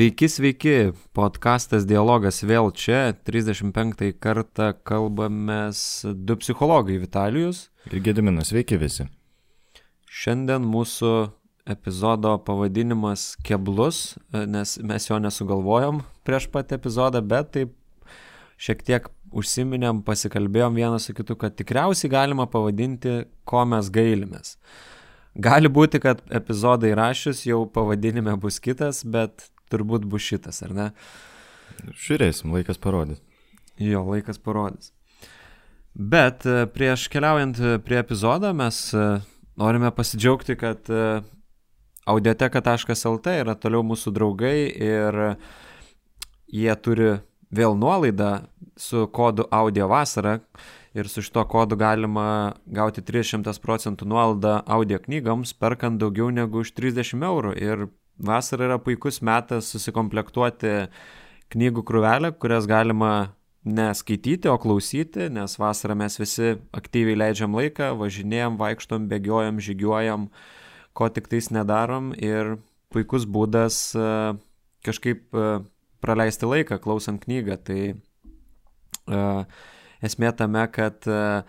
Sveiki, sveiki, podkastas Dialogas vėl čia, 35 kartą kalbamės du psichologai Vitalijus ir Gediminas, sveiki visi. Šiandien mūsų epizodo pavadinimas keblus, nes mes jo nesugalvojom prieš pat epizodą, bet taip šiek tiek užsiminėm, pasikalbėjom vienas su kitu, kad tikriausiai galima pavadinti, ko mes gailimės. Gali būti, kad epizodai rašius jau pavadinime bus kitas, bet turbūt bus šitas, ar ne? Žiūrėsim, laikas parodys. Jo, laikas parodys. Bet e, prieš keliaujant e, prie epizodo mes e, norime pasidžiaugti, kad audioteka.lt yra toliau mūsų draugai ir jie turi vėl nuolaidą su kodu audio vasara ir su šito kodu galima gauti 300 procentų nuolaidą audio knygoms, perkant daugiau negu už 30 eurų. Ir vasara yra puikus metas susikomplektuoti knygų krūvelę, kurias galima neskaityti, o klausyti, nes vasarą mes visi aktyviai leidžiam laiką, važinėjom, vaikštom, bėgiojam, žygiuojam, ko tik tais nedarom ir puikus būdas e, kažkaip e, praleisti laiką klausant knygą. Tai uh, esmė tame, kad uh,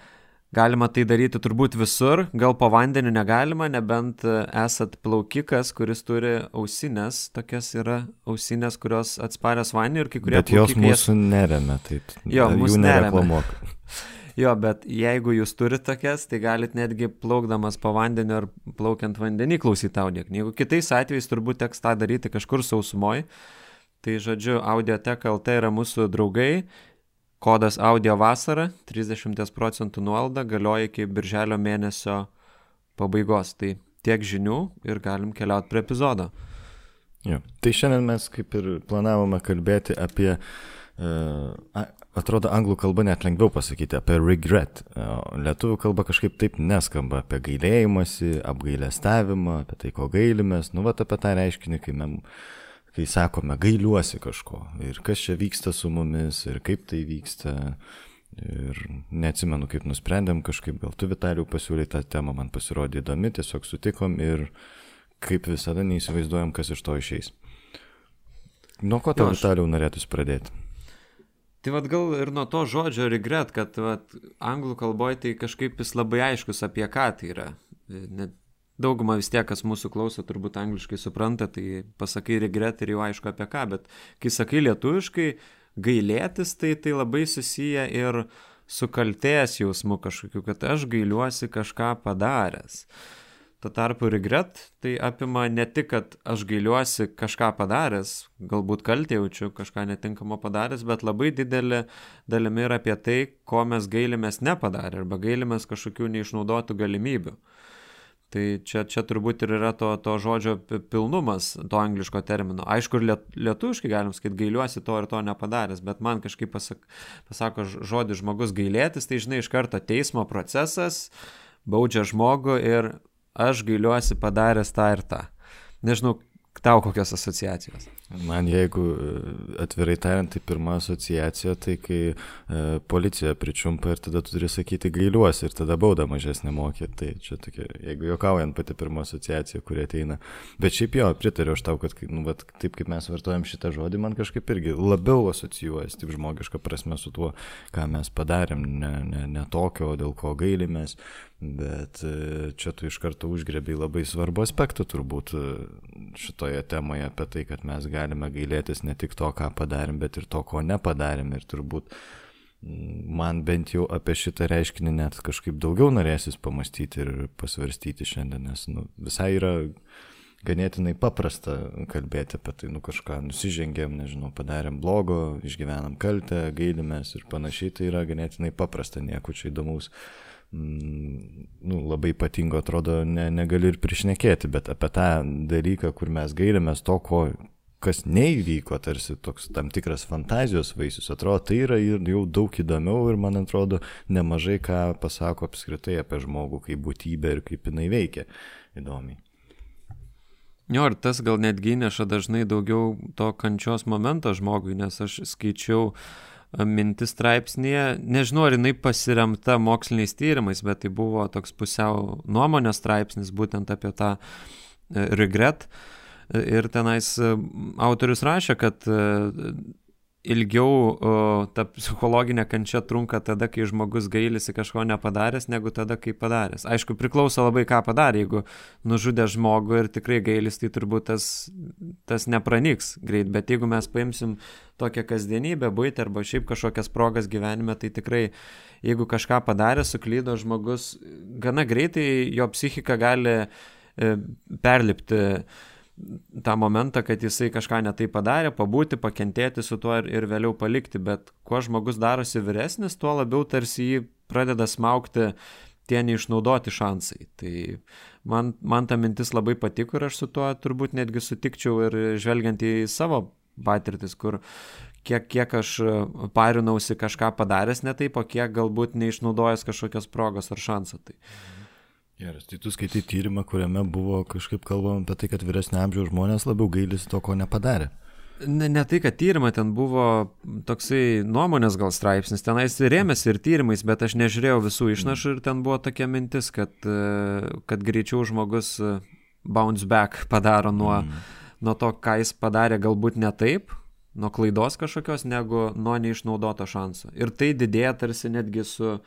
Galima tai daryti turbūt visur, gal po vandeniu negalima, nebent esat plaukikas, kuris turi ausinės, tokias yra ausinės, kurios atsparios vandeniu ir kai kurie... Bet jos mūsų neremia, taip. Jo, mūsų neremia. Jo, bet jeigu jūs turite tokias, tai galit netgi plaukdamas po vandeniu ar plaukiant vandenį klausyti audio knygų. Kitais atvejais turbūt teks tą daryti kažkur sausumoje. Tai žodžiu, Audioteka LT yra mūsų draugai Kodas audio vasara, 30 procentų nuolaida galioja iki birželio mėnesio pabaigos. Tai tiek žinių ir galim keliauti prie epizodo. Jo. Tai šiandien mes kaip ir planavome kalbėti apie, uh, atrodo, anglų kalba net lengviau pasakyti, apie regret. Uh, lietuvių kalba kažkaip taip neskamba apie gailėjimąsi, apgailestavimą, apie tai, ko gailimės, nu, va, apie tą reiškinį, kai mes kai sakome gailiuosi kažko ir kas čia vyksta su mumis ir kaip tai vyksta. Ir neatsimenu, kaip nusprendėm kažkaip, gal tu Vitalijų pasiūlė tą temą, man pasirodė įdomi, tiesiog sutikom ir kaip visada neįsivaizduojam, kas iš to išeis. Nuo ko tau aš... Vitalijų norėtųsi pradėti? Tai vad gal ir nuo to žodžio regret, kad vat, anglų kalboje tai kažkaip jis labai aiškus apie ką tai yra. Net dauguma vis tiek, kas mūsų klauso, turbūt angliškai supranta, tai pasakai regret ir jau aišku apie ką, bet kai sakai lietuviškai, gailėtis, tai tai labai susiję ir su kaltės jausmu kažkokiu, kad aš gailiuosi kažką padaręs. Tuo tarpu regret tai apima ne tik, kad aš gailiuosi kažką padaręs, galbūt kaltė jaučiu kažką netinkamo padaręs, bet labai didelė dalimi yra apie tai, ko mes gailimės nepadarę arba gailimės kažkokių neišnaudotų galimybių. Tai čia, čia turbūt ir yra to, to žodžio pilnumas, to angliško termino. Aišku, ir liet, lietuviškai galim sakyti, gailiuosi to ir to nepadaręs, bet man kažkaip pasak, pasako žodį žmogus gailėtis, tai žinai, iš karto teismo procesas baudžia žmogų ir aš gailiuosi padaręs tą ir tą. Nežinau, Tau kokios asociacijos? Man jeigu e, atvirai tariant, tai pirma asociacija, tai kai e, policija pričumpa ir tada tu turi sakyti gailiuosi ir tada baudą mažesnė mokė. Tai čia tokia, jeigu juokaujant, pati pirma asociacija, kuri ateina. Bet šiaip jo, pritariu aš tau, kad nu, vat, taip kaip mes vartojam šitą žodį, man kažkaip irgi labiau asocijuojas, taip žmogiška prasme su tuo, ką mes padarėm, ne, ne, ne tokio, dėl ko gailimės. Bet e, čia tu iš karto užgrebiai labai svarbu aspektą turbūt e, šitoje temoje apie tai, kad mes galime gailėtis ne tik to, ką padarėm, bet ir to, ko nepadarėm. Ir turbūt man bent jau apie šitą reiškinį net kažkaip daugiau norėsis pamastyti ir pasvarstyti šiandien, nes nu, visai yra ganėtinai paprasta kalbėti apie tai, nu kažką nusižengėm, nežinau, padarėm blogo, išgyvenam kaltę, gailimės ir panašiai, tai yra ganėtinai paprasta, nieko čia įdomaus Mm, nu, labai ypatingo atrodo ne, negali ir prišnekėti, bet apie tą dalyką, kur mes gairimės to, ko, kas neįvyko, tarsi toks tam tikras fantazijos vaisius, atrodo, tai yra ir jau daug įdomiau ir man atrodo nemažai ką pasako apskritai apie žmogų kaip būtybę ir kaip jinai veikia įdomiai. Jo, ir tas gal netgi neša dažnai daugiau to kančios momento žmogui, nes aš skaičiau uh, mintis straipsnėje. Nežinau, ar jinai pasiremta moksliniais tyrimais, bet tai buvo toks pusiau nuomonės straipsnis būtent apie tą e, regret. Ir tenais autorius rašė, kad ilgiau o, ta psichologinė kančia trunka tada, kai žmogus gailisi kažko nepadaręs, negu tada, kai padaręs. Aišku, priklauso labai ką padarė. Jeigu nužudė žmogų ir tikrai gailis, tai turbūt tas, tas nepranyks greit. Bet jeigu mes paimsim tokią kasdienybę, būti arba šiaip kažkokias progas gyvenime, tai tikrai, jeigu kažką padarė, suklydo žmogus, gana greitai jo psichika gali e, perlipti tą momentą, kad jisai kažką netai padarė, pabūti, pakentėti su tuo ir, ir vėliau palikti, bet kuo žmogus darosi vyresnis, tuo labiau tarsi jį pradeda smaukti tie neišnaudoti šansai. Tai man, man ta mintis labai patiko ir aš su tuo turbūt netgi sutikčiau ir žvelgiant į savo patirtis, kur kiek, kiek aš parinausi kažką padaręs ne taip, o kiek galbūt neišnaudojęs kažkokios progos ar šansą. Tai. Mhm. Geras, tai tu skaitai tyrimą, kuriame buvo kažkaip kalbama apie tai, kad vyresnio amžiaus žmonės labiau gailisi to, ko nepadarė. Ne, ne tai, kad tyrimą ten buvo toksai nuomonės gal straipsnis, tenais rėmėsi ir tyrimais, bet aš nežiūrėjau visų išnašų ir ten buvo tokia mintis, kad, e, kad greičiau žmogus e, bounce back padaro nuo, mm. nuo to, ką jis padarė galbūt ne taip, nuo klaidos kažkokios, negu nuo neišnaudoto šanso. Ir tai didėja tarsi netgi su,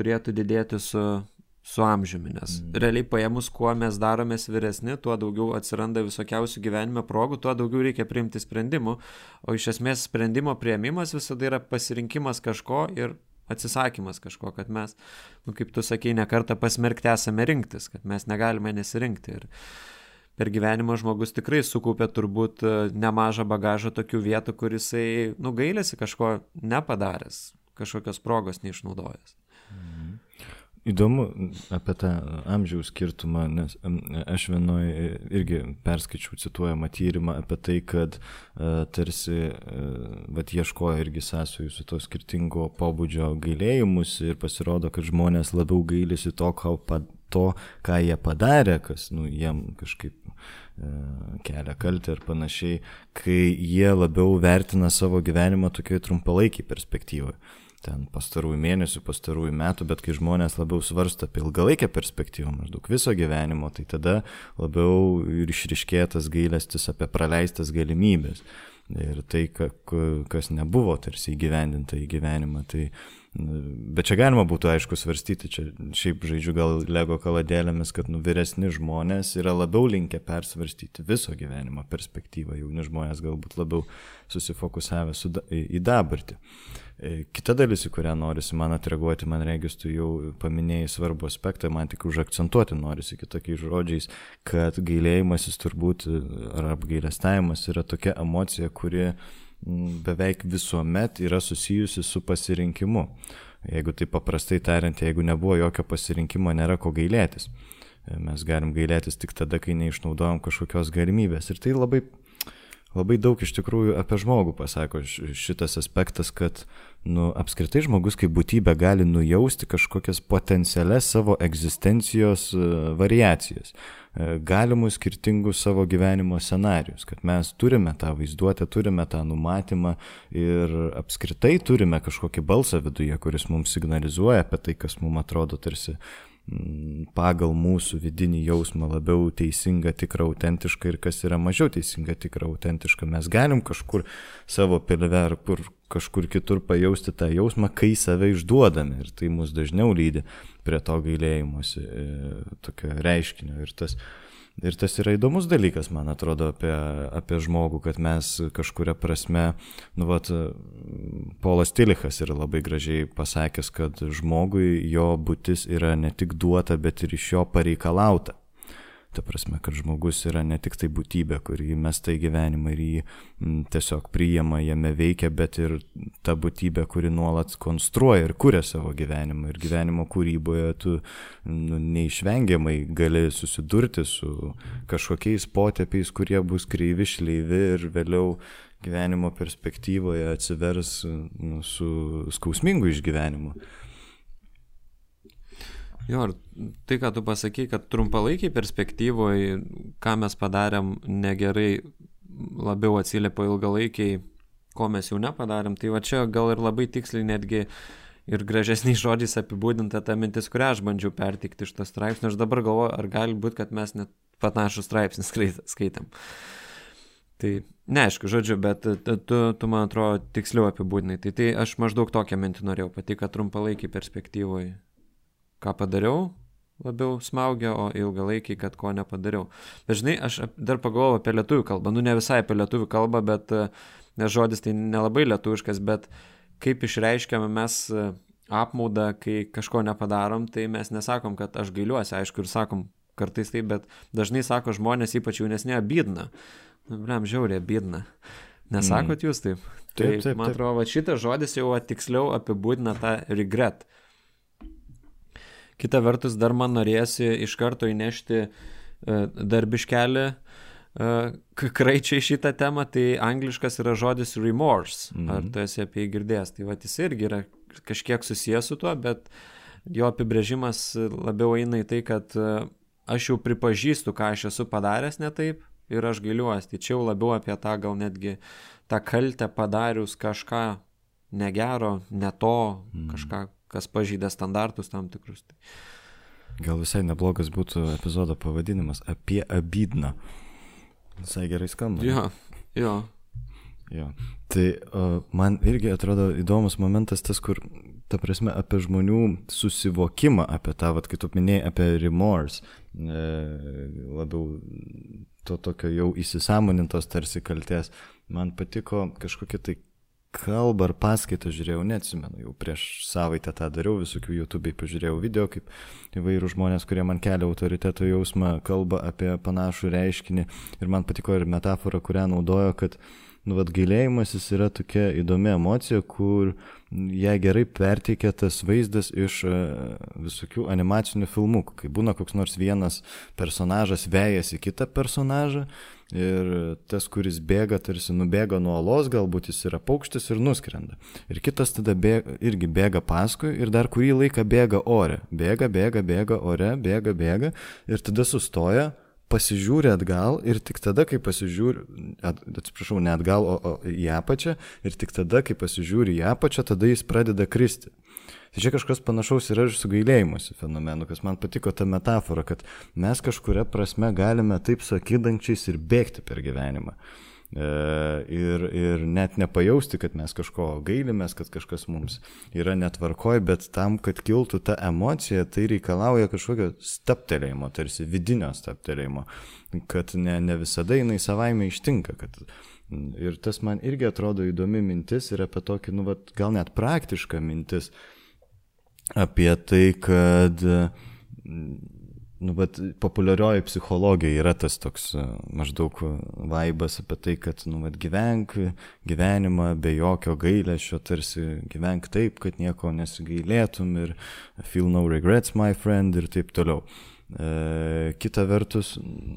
turėtų didėti su su amžiumi, nes mm. realiai paėmus, kuo mes daromės vyresni, tuo daugiau atsiranda visokiausių gyvenime progų, tuo daugiau reikia priimti sprendimų, o iš esmės sprendimo prieimimas visada yra pasirinkimas kažko ir atsisakymas kažko, kad mes, nu, kaip tu sakei, nekartą pasmerkti esame rinktis, kad mes negalime nesirinkti. Ir per gyvenimą žmogus tikrai sukaupė turbūt e, nemažą bagažą tokių vietų, kur jisai, nu, gailėsi kažko nepadaręs, kažkokios progos neišnaudojęs. Įdomu apie tą amžiaus skirtumą, nes aš vienoj irgi perskaičiau cituojamą tyrimą apie tai, kad uh, tarsi uh, vat, ieškojo irgi sąsojų su to skirtingo pobūdžio gailėjimus ir pasirodo, kad žmonės labiau gailisi to, to, ką jie padarė, kas nu, jiem kažkaip uh, kelia kaltę ir panašiai, kai jie labiau vertina savo gyvenimą tokioje trumpalaikiai perspektyvoje ten pastarųjų mėnesių, pastarųjų metų, bet kai žmonės labiau svarsta apie ilgalaikę perspektyvą, maždaug viso gyvenimo, tai tada labiau ir išriškėtas gailestis apie praleistas galimybės. Ir tai, kas nebuvo tarsi įgyvendinta į gyvenimą. Tai, bet čia galima būtų aišku svarstyti, čia šiaip žaidžiu gal lego kaladėlėmis, kad nu, vyresni žmonės yra labiau linkę persvarstyti viso gyvenimo perspektyvą, jauni žmonės galbūt labiau susifokusavę su, į dabartį. E, kita dalis, į kurią norisi man atreaguoti, man regis, tu jau paminėjai svarbų aspektą, man tik užakcentuoti norisi kitokiais žodžiais, kad gailėjimasis turbūt ar apgailestavimas yra tokia emocija, kuri beveik visuomet yra susijusi su pasirinkimu. Jeigu tai paprastai tariant, jeigu nebuvo jokio pasirinkimo, nėra ko gailėtis. E, mes galim gailėtis tik tada, kai neišnaudojam kažkokios galimybės. Ir tai labai labai daug iš tikrųjų apie žmogų pasako šitas aspektas, kad nu, apskritai žmogus kaip būtybė gali nujausti kažkokias potencialias savo egzistencijos e, variacijas, e, galimus skirtingus savo gyvenimo scenarius, kad mes turime tą vaizduotę, turime tą numatymą ir apskritai turime kažkokį balsą viduje, kuris mums signalizuoja apie tai, kas mums atrodo tarsi pagal mūsų vidinį jausmą labiau teisinga, tikra, autentiška ir kas yra mažiau teisinga, tikra, autentiška. Mes galim kažkur savo pilve ar kur, kažkur kitur pajausti tą jausmą, kai save išduodame ir tai mus dažniau lydi prie to gailėjimuose, tokio reiškinio. Ir tas, Ir tas yra įdomus dalykas, man atrodo, apie, apie žmogų, kad mes kažkuria prasme, nu, vat, Polas Tilichas yra labai gražiai pasakęs, kad žmogui jo būtis yra ne tik duota, bet ir iš jo pareikalauta. Ta prasme, kad žmogus yra ne tik tai būtybė, kuri mesta į gyvenimą ir jį m, tiesiog priima, jame veikia, bet ir ta būtybė, kuri nuolat konstruoja ir kuria savo gyvenimą. Ir gyvenimo kūryboje tu nu, neišvengiamai gali susidurti su kažkokiais potėpiais, kurie bus kreivi, šleivi ir vėliau gyvenimo perspektyvoje atsivers nu, su skausmingu išgyvenimu. Jo, ir tai, ką tu pasakai, kad trumpalaikiai perspektyvoje, ką mes padarėm negerai, labiau atsiliepia ilgalaikiai, ko mes jau nepadarėm, tai va čia gal ir labai tiksliai netgi ir gražesniais žodžiais apibūdinta ta mintis, kurią aš bandžiau pertikti iš to straipsnio. Aš dabar galvoju, ar gali būti, kad mes net panašų straipsnį skaitėm. Tai neaišku, žodžiu, bet tu, tu man atrodo tiksliau apibūdinai. Tai, tai aš maždaug tokią mintį norėjau pati, kad trumpalaikiai perspektyvoje ką padariau, labiau smaugia, o ilgalaikiai, kad ko nepadariau. Bet žinai, aš dar pagalvojau apie lietuvių kalbą. Nu, ne visai apie lietuvių kalbą, bet nes žodis tai nelabai lietuviškas, bet kaip išreiškiame mes apmaudą, kai kažko nepadarom, tai mes nesakom, kad aš gailiuosi, aišku, ir sakom kartais taip, bet dažnai sako žmonės, ypač jaunesnė, bidna. Nu, blem, žiaurė, bidna. Nesakot mm. jūs taip? Taip, taip, taip. Man atrodo, šitas žodis jau tiksliau apibūdina tą regret. Kita vertus, dar man norėsi iš karto įnešti uh, darbiškelį uh, kraičiai šitą temą, tai angliškas yra žodis remorse. -hmm. Ar tu esi apie jį girdėjęs? Tai va, jis irgi yra kažkiek susijęs su tuo, bet jo apibrėžimas labiau eina į tai, kad uh, aš jau pripažįstu, ką aš esu padaręs ne taip ir aš gailiuosi. Tai čia jau labiau apie tą gal netgi tą kaltę padarius kažką negero, ne to, mm. kažką, kas pažydė standartus tam tikrus. Tai... Gal visai neblogas būtų epizodo pavadinimas apie abydną. Visai gerai skamba. Jo, jo. jo. Tai uh, man irgi atrodo įdomus momentas tas, kur ta prasme, apie žmonių susivokimą, apie tą, vat, kai tu minėjai, apie remorse, e, labiau to tokio jau įsisamonintos tarsi kalties. Man patiko kažkokia tai kalbą ar paskaitą žiūrėjau, neatsimenu, jau prieš savaitę tą dariau, visokių YouTube'ai pažiūrėjau video, kaip įvairių žmonės, kurie man kelia autoriteto jausmą, kalba apie panašų reiškinį. Ir man patiko ir metafora, kurią naudojo, kad nu, vad gailėjimasis yra tokia įdomi emocija, kur ją gerai perteikia tas vaizdas iš e, visokių animacinių filmukų, kai būna koks nors vienas personažas vėjasi kitą personažą ir tas, kuris bėga, tarsi nubėga nuo olos, galbūt jis yra paukštis ir nuskrenda. Ir kitas tada bėga, irgi bėga paskui ir dar kurį laiką bėga ore. Bėga, bėga, bėga ore, bėga, bėga ir tada sustoja pasižiūri atgal ir tik tada, kai pasižiūri, at, atsiprašau, ne atgal, o, o į apačią, ir tik tada, kai pasižiūri į apačią, tada jis pradeda kristi. Tai čia kažkas panašaus yra ir su gailėjimuose fenomenu, kas man patiko ta metafora, kad mes kažkuria prasme galime taip sakydančiais ir bėgti per gyvenimą. E, ir, ir net nepajausti, kad mes kažko gailimės, kad kažkas mums yra netvarkoj, bet tam, kad kiltų ta emocija, tai reikalauja kažkokio staptelėjimo, tarsi vidinio staptelėjimo, kad ne, ne visada jinai savaime ištinka. Kad, ir tas man irgi atrodo įdomi mintis ir apie tokį, nu, vat, gal net praktišką mintis apie tai, kad nu, bet populiarioji psichologija yra tas toks e, maždaug vaibas apie tai, kad, nu, bet gyvenk gyvenimą be jokio gailėšio, tarsi gyvenk taip, kad nieko nesigailėtum ir feel no regrets, my friend ir taip toliau. E, kita vertus,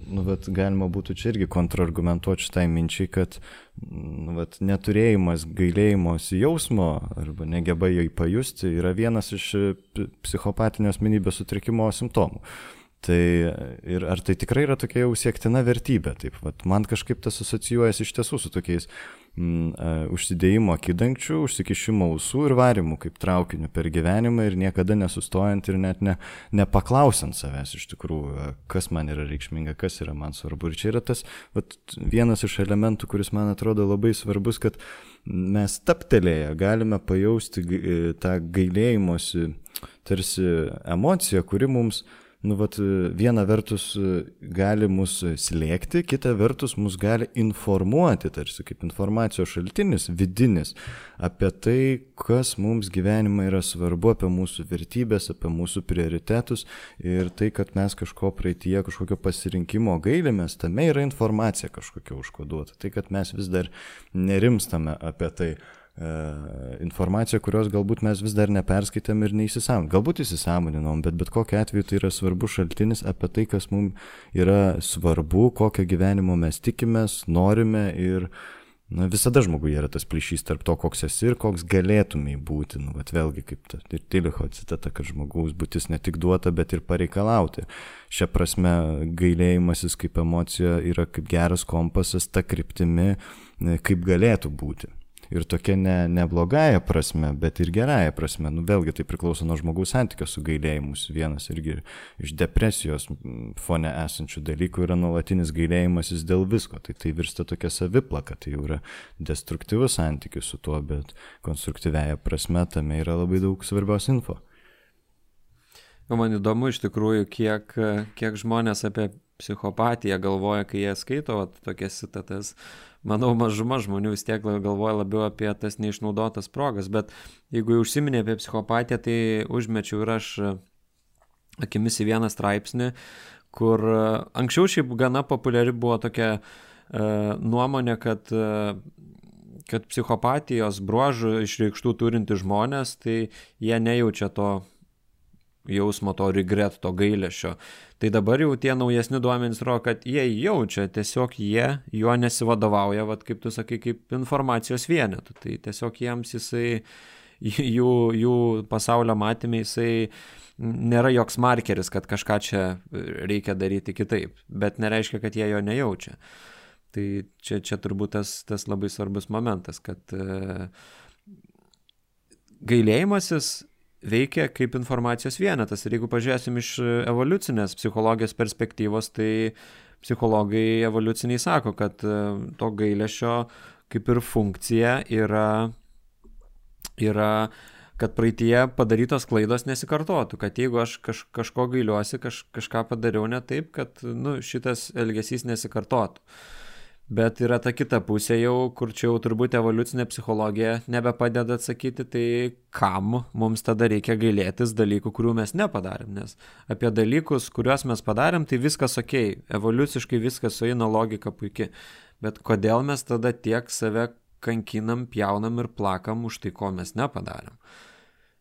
nu, bet galima būtų čia irgi kontrargumentuoti šitai minčiai, kad nu, bet neturėjimas gailėjimosi jausmo arba negeba jo įpajusti yra vienas iš psichopatinio asmenybės sutrikimo simptomų. Tai ir ar tai tikrai yra tokia jau siektina vertybė? Taip, vat, man kažkaip tas asocijuojasi iš tiesų su tokiais uh, užsidėjimo akidangčių, užsikišimo ausų ir varimų kaip traukiniu per gyvenimą ir niekada nesustojant ir net ne, nepaklausant savęs iš tikrųjų, kas man yra reikšminga, kas yra man svarbu. Ir čia yra tas vat, vienas iš elementų, kuris man atrodo labai svarbus, kad mes taptelėję galime pajausti tą gailėjimosi tarsi emociją, kuri mums uh, nu, vat, viena vertus gali mus slėgti, kita vertus mus gali informuoti, tarsi kaip informacijos šaltinis, vidinis, apie tai, kas mums gyvenime yra svarbu, apie mūsų vertybės, apie mūsų prioritetus ir tai, kad mes kažko praeitie, kažkokio pasirinkimo gailimės, tame yra informacija kažkokia užkoduota. Tai, kad mes vis dar nerimstame apie tai. E, informaciją, kurios galbūt mes vis dar neperskaitėm ir neįsisąmoninam. Galbūt įsisąmoninom, bet bet kokiu atveju tai yra svarbus šaltinis apie tai, kas mums yra svarbu, kokio gyvenimo mes tikimės, norime ir na, visada žmogui yra tas plyšys tarp to, koks esi ir koks galėtumai būti. Nu, bet vėlgi, kaip ta, ir Tilicho citata, kad žmogaus būtis ne tik duota, bet ir pareikalauti. Šia prasme, gailėjimasis kaip emocija yra kaip geras kompasas ta kryptimi, kaip galėtų būti. Ir tokia ne, ne blogąją prasme, bet ir gerąją prasme. Nu, vėlgi tai priklauso nuo žmogaus santykio su gailėjimus. Vienas irgi iš depresijos fone esančių dalykų yra nuolatinis gailėjimasis dėl visko. Tai tai virsta tokia saviplaka, tai jau yra destruktyvus santykis su tuo, bet konstruktyviaja prasme tame yra labai daug svarbios info. Man įdomu iš tikrųjų, kiek, kiek žmonės apie psichopatiją galvoja, kai jie skaito vat, tokias citatas. Manau, mažuma žmonių vis tiek galvoja labiau apie tas neišnaudotas progas, bet jeigu jau užsiminė apie psichopatiją, tai užmečiau ir aš akimis į vieną straipsnį, kur anksčiau šiaip gana populiari buvo tokia uh, nuomonė, kad uh, kad psichopatijos bruožų išreikštų turinti žmonės, tai jie nejaučia to jausmo, to regret, to gailėšio. Tai dabar jau tie naujesni duomenys rodo, kad jie jaučia, tiesiog jie juo nesivadovauja, vad kaip tu sakai, kaip informacijos vienetų. Tai tiesiog jiems jisai, jų, jų pasaulio matymė jisai nėra joks markeris, kad kažką čia reikia daryti kitaip, bet nereiškia, kad jie jo nejaučia. Tai čia, čia turbūt tas, tas labai svarbus momentas, kad e, gailėjimasis veikia kaip informacijos vienetas. Ir jeigu pažiūrėsim iš evoliucinės psichologijos perspektyvos, tai psichologai evoliuciniai sako, kad e, to gailėšio kaip ir funkcija yra, yra kad praeitie padarytos klaidos nesikartotų, kad jeigu aš kaž, kažko gailiuosi, kaž, kažką padariau ne taip, kad nu, šitas elgesys nesikartotų. Bet yra ta kita pusė jau, kur čia jau turbūt evoliucinė psichologija nebepadeda atsakyti, tai kam mums tada reikia gailėtis dalykų, kurių mes nepadarėm. Nes apie dalykus, kuriuos mes padarėm, tai viskas ok, evoliuciškai viskas sueina logika puikiai. Bet kodėl mes tada tiek save kankinam, pjaunam ir plakam už tai, ko mes nepadarėm?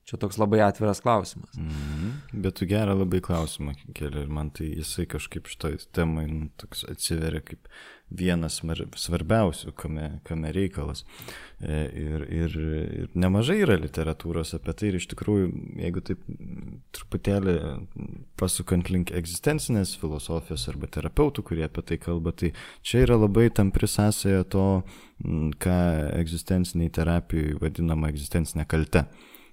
Čia toks labai atviras klausimas. Mm -hmm. Bet tu gerą labai klausimą keli ir man tai jisai kažkaip šitoj temai nu, toks atsiveria kaip vienas svarbiausių, kame, kame reikalas. E, ir, ir, ir nemažai yra literatūros apie tai ir iš tikrųjų, jeigu taip truputėlį pasukant link egzistencinės filosofijos arba terapeutų, kurie apie tai kalba, tai čia yra labai tampri sąsaja to, ką egzistenciniai terapijai vadinama egzistencinė kalte.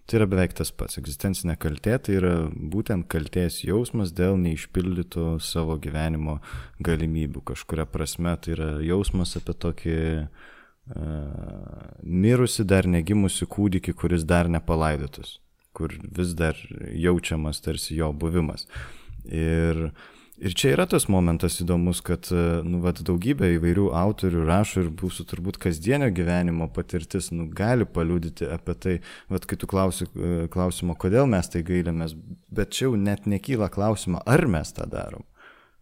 Tai yra beveik tas pats. Egzistencinė kaltė tai yra būtent kaltės jausmas dėl neišpildyto savo gyvenimo galimybių. Kažkuria prasme tai yra jausmas apie tokį uh, mirusi dar negimusi kūdikį, kuris dar nepalaidotas, kur vis dar jaučiamas tarsi jo buvimas. Ir uh, Ir čia yra tas momentas įdomus, kad e, nu, vat, daugybė įvairių autorių rašo ir būsų turbūt kasdienio gyvenimo patirtis nu, gali paliūdyti apie tai, vat, kai tu klausi e, klausimo, kodėl mes tai gailėmės, bet čia jau net nekyla klausimo, ar mes tą darom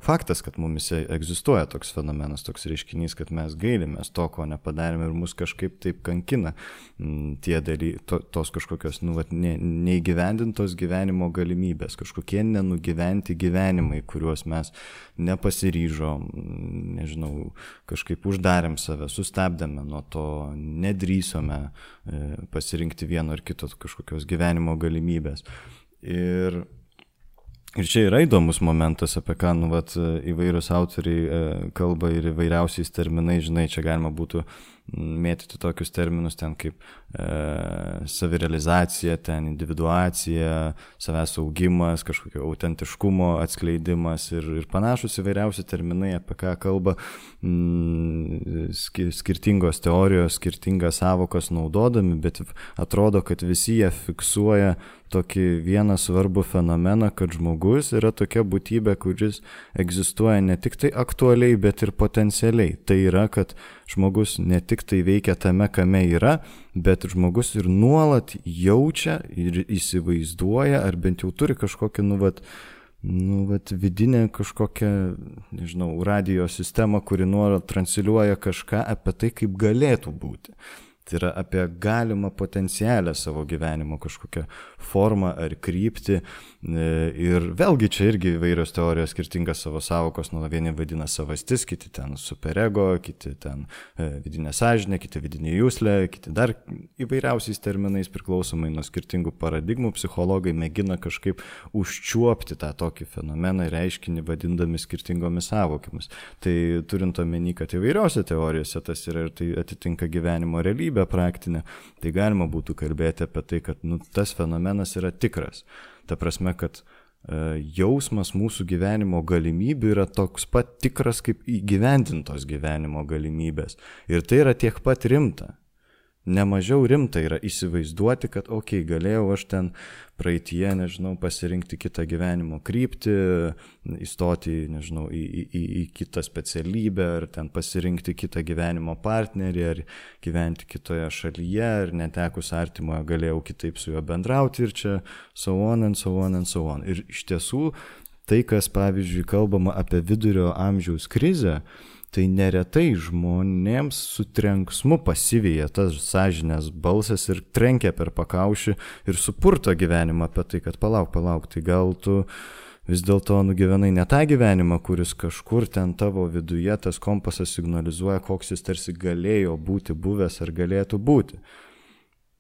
faktas, kad mumise egzistuoja toks fenomenas, toks reiškinys, kad mes gailimės to, ko nepadarėme ir mus kažkaip taip kankina mm, tie daly, to, tos kažkokios nu, vat, ne, neįgyvendintos gyvenimo galimybės, kažkokie nenugyventi gyvenimai, kuriuos mes nepasiryžom, nežinau, kažkaip uždarėm save, sustabdėme nuo to, nedrysome e, pasirinkti vieno ar kito kažkokios gyvenimo galimybės. Ir Ir čia yra įdomus momentas, apie ką nu, vat, įvairius autoriai e, kalba ir įvairiausiais terminais, žinai, čia galima būtų mėtyti tokius terminus ten kaip e, savirealizacija, ten individuacija, savęs augimas, kažkokio autentiškumo atskleidimas ir, ir panašus įvairiausi terminai, apie ką kalba mm, skirtingos teorijos, skirtingas savokas naudodami, bet atrodo, kad visi jie fiksuoja tokį vieną svarbų fenomeną, kad žmogus yra tokia būtybė, kuris egzistuoja ne tik tai aktualiai, bet ir potencialiai. Tai yra, kad žmogus ne tik tai veikia tame, kame yra, bet žmogus ir nuolat jaučia ir įsivaizduoja, ar bent jau turi kažkokį, nu, vat, nu, vat, vidinę kažkokią, nežinau, radio sistemą, kuri nuolat transliuoja kažką apie tai, kaip galėtų būti. Tai yra apie galimą potencialę savo gyvenimo kažkokią formą ar kryptį. E, ir vėlgi čia irgi įvairios teorijos skirtingas savo savokos, nu vieni vadina savastis, kiti ten superego, kiti ten e, vidinė sąžinė, kiti vidinė jūslė, kiti dar įvairiausiais terminais priklausomai nuo skirtingų paradigmų psichologai mėgina kažkaip užčiuopti tą tokį fenomeną ir reiškinį vadindami skirtingomis savokomis. Tai turint omeny, kad įvairiose teorijose tas yra ir tai atitinka gyvenimo realybę praktinę, tai galima būtų kalbėti apie tai, kad nu, tas fenomenas yra tikras. Ta prasme, kad e, jausmas mūsų gyvenimo galimybių yra toks pat tikras kaip įgyvendintos gyvenimo galimybės. Ir tai yra tiek pat rimta nemažiau rimta yra įsivaizduoti, kad, okei, okay, galėjau aš ten praeitie, nežinau, pasirinkti kitą gyvenimo kryptį, įstoti, nežinau, į, į, į kitą specialybę, ar ten pasirinkti kitą gyvenimo partnerį, ar gyventi kitoje šalyje, ar netekus artimoje galėjau kitaip su juo bendrauti ir čia so on and so on and so on. Ir iš tiesų, tai, kas, pavyzdžiui, kalbama apie vidurio amžiaus krizę, tai neretai žmonėms su trenksmu pasivyja tas sąžinės balsas ir trenkia per pakaušį ir supurto gyvenimą apie tai, kad palauk, palauk, tai gal tu vis dėlto nugyvenai ne tą gyvenimą, kuris kažkur ten tavo viduje tas kompasas signalizuoja, koks jis tarsi galėjo būti buvęs ar galėtų būti.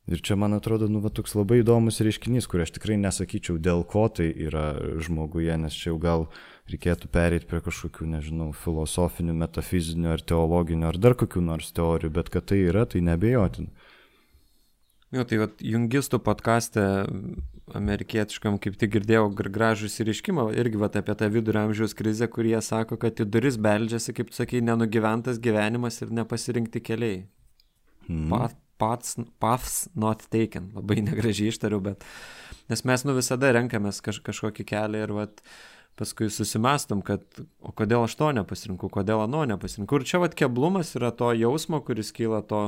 Ir čia, man atrodo, nu, va, toks labai įdomus reiškinys, kur aš tikrai nesakyčiau, dėl ko tai yra žmoguje, nes čia jau gal reikėtų pereiti prie kažkokių, nežinau, filosofinių, metafizinių ar teologinių ar dar kokių nors teorijų, bet kad tai yra, tai nebejotin. Jo, tai vat, jungistų podkastė amerikietiškam kaip tik girdėjau gražų įsiriškimą irgi vat, apie tą vidurio amžiaus krizę, kurie sako, kad į duris beldžiasi, kaip sakai, nenugyventas gyvenimas ir nepasirinkti keliai. Hmm. Path, paths, paths not taken. Labai negražiai ištariu, bet nes mes nu visada renkamės kaž, kažkokį kelią ir vat, paskui susimastom, kad o kodėl aš to nepasirinkau, kodėl ano nepasirinkau. Ir čia vat keblumas yra to jausmo, kuris kyla to,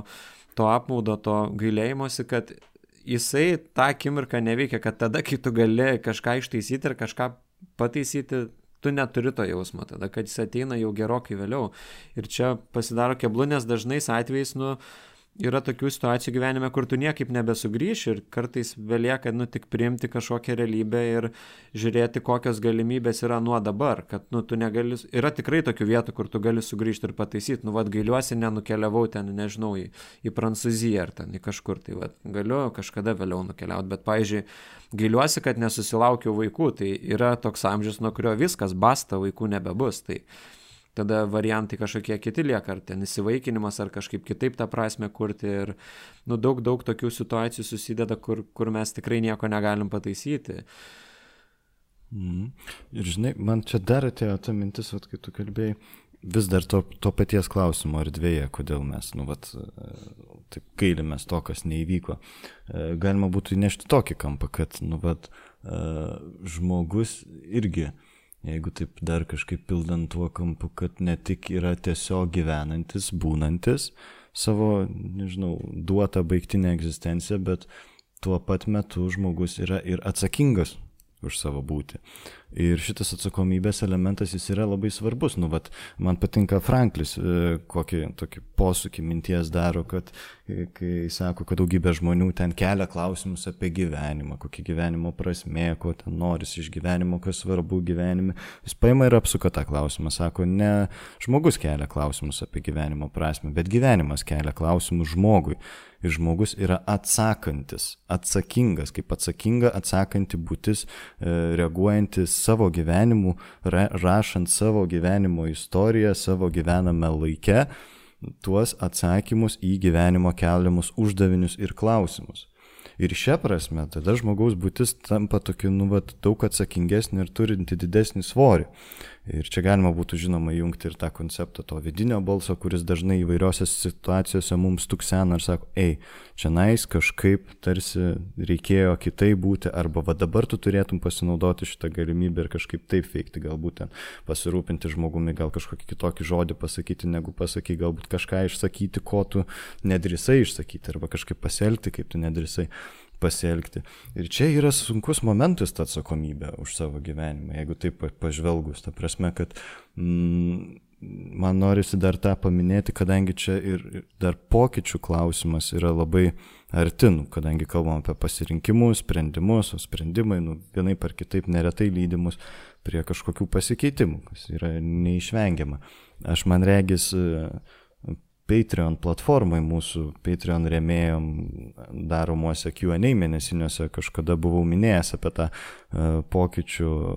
to apmaudo, to gailėjimosi, kad jisai tą akimirką neveikia, kad tada, kai tu gali kažką ištaisyti ir kažką pataisyti, tu neturi to jausmo, tada, kad jis ateina jau gerokai vėliau. Ir čia pasidaro keblu, nes dažnais atvejais, nu, yra tokių situacijų gyvenime, kur tu niekaip nebesugrįši ir kartais belieka, nu, tik priimti kažkokią realybę ir žiūrėti, kokios galimybės yra nuo dabar, kad, nu, tu negali, yra tikrai tokių vietų, kur tu gali sugrįžti ir pataisyti, nu, vad, gailiuosi, nenukeliavau ten, nežinau, į, į Prancūziją ar ten į kažkur, tai, vad, galiu kažkada vėliau nukeliauti, bet, pavyzdžiui, gailiuosi, kad nesusilaukiau vaikų, tai yra toks amžius, nuo kurio viskas, basta, vaikų nebebus, tai tada variantai kažkokie kiti lieka, ar ten įsivaikinimas, ar kažkaip kitaip tą prasme kurti. Ir nu, daug, daug tokių situacijų susideda, kur, kur mes tikrai nieko negalim pataisyti. Mm. Ir žinai, man čia dar atėjo ta mintis, vat, kai tu kalbėjai, vis dar to, to paties klausimo erdvėje, kodėl mes, nu, vat, taip gailimės to, kas neįvyko. E, galima būtų įnešti tokį kampą, kad, nu, vat, e, žmogus irgi uh, jeigu taip dar kažkaip pildant tuo kampu, kad ne tik yra tiesiog gyvenantis, būnantis savo, nežinau, duotą baigtinę egzistenciją, bet tuo pat metu žmogus yra ir atsakingas už savo būti. Ir šitas atsakomybės elementas jis yra labai svarbus. Nu, vat, man patinka Franklis, e, kokį tokį posūkį minties daro, kad e, kai sako, kad daugybė žmonių ten kelia klausimus apie gyvenimą, kokia gyvenimo prasme, ko ten norisi iš gyvenimo, kas svarbu gyvenime. Jis paima ir apsuka tą klausimą, sako, ne žmogus kelia klausimus apie gyvenimo prasme, bet gyvenimas kelia klausimus žmogui ir žmogus yra atsakantis, atsakingas, kaip atsakinga atsakanti būtis, e, reaguojantis savo gyvenimu, rašant savo gyvenimo istoriją, savo gyvename laike, tuos atsakymus į gyvenimo keliamus uždavinius ir klausimus. Ir šią prasme tada žmogaus būtis tampa tokiu, nu, vat, daug atsakingesnė ir turinti didesnį svorį. Ir čia galima būtų žinoma jungti ir tą konceptą to vidinio balso, kuris dažnai įvairiose situacijose mums tuksena ir sako, ei, čia nais kažkaip tarsi reikėjo kitaip būti, arba va dabar tu turėtum pasinaudoti šitą galimybę ir kažkaip taip veikti, galbūt ten pasirūpinti žmogumi, gal kažkokį kitokį žodį pasakyti, negu pasakai, galbūt kažką išsakyti, ko tu nedrisai išsakyti, arba kažkaip pasielgti, kaip tu nedrisai pasielgti. Ir čia yra sunkus momentas ta atsakomybė už savo gyvenimą, jeigu taip pažvelgus. Ta prasme, kad mm, man norisi dar tą paminėti, kadangi čia ir dar pokyčių klausimas yra labai artin, kadangi kalbam apie pasirinkimus, sprendimus, o sprendimai, nu, vienai par kitaip neretai lydimus prie kažkokių pasikeitimų, kas yra neišvengiama. Aš man regis, Patreon platformai, mūsų Patreon remėjom daromuose QA mėnesiniuose kažkada buvau minėjęs apie tą e, pokyčių e,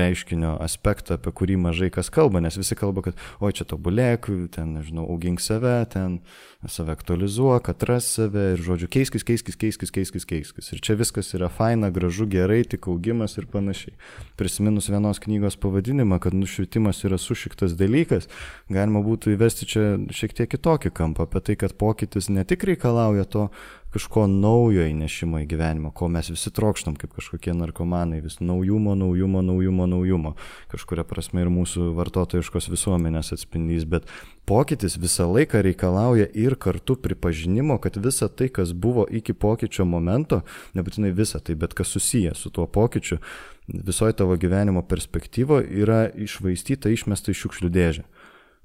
reiškinio aspektą, apie kurį mažai kas kalba, nes visi kalba, kad oi čia tobulėk, ten, nežinau, augink save, ten save aktualizuok, atras save ir, žodžiu, keiskis, keiskis, keiskis, keiskis, keiskis. Ir čia viskas yra faina, gražu, gerai, tik augimas ir panašiai. Prisiminus vienos knygos pavadinimą, kad nušvitimas yra sušiktas dalykas, galima būtų įvesti čia šiek tiek kitokį kampą apie tai, kad pokytis ne tik reikalauja to kažko naujo įnešimo į gyvenimą, ko mes visi trokštam kaip kažkokie narkomanai, vis naujumo, naujumo, naujumo, naujumo. Kažkuria prasme ir mūsų vartotojiškos visuomenės atspindys, bet pokytis visą laiką reikalauja ir kartu pripažinimo, kad visa tai, kas buvo iki pokyčio momento, nebūtinai visa tai, bet kas susiję su tuo pokyčiu, visoje tavo gyvenimo perspektyvoje yra išvaistyta, išmesta iš šiukšlių dėžę.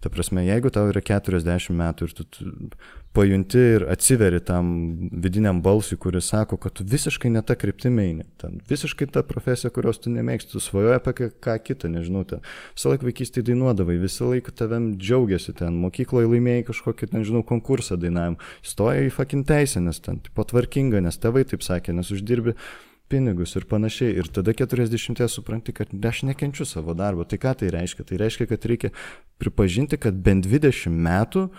Ta prasme, jeigu tau yra 40 metų ir tu pajunti ir atsiveri tam vidiniam balsui, kuris sako, kad tu visiškai ne tą kryptimį eini, ten visiškai ta profesija, kurios tu nemėgsti, tu svajoji apie ką kitą, nežinau, ten visą laiką vaikystėje dainuodavai, visą laiką tavim džiaugiasi ten, mokykloje laimėjai kažkokį, nežinau, konkursą dainavim, stoja į fakin teisę, nes ten patvarkinga, nes tėvai taip sakė, nes uždirbi pinigus ir panašiai. Ir tada 40 supranti, kad aš nekenčiu savo darbo. Tai ką tai reiškia? Tai reiškia, kad reikia pripažinti, kad bent 20 metų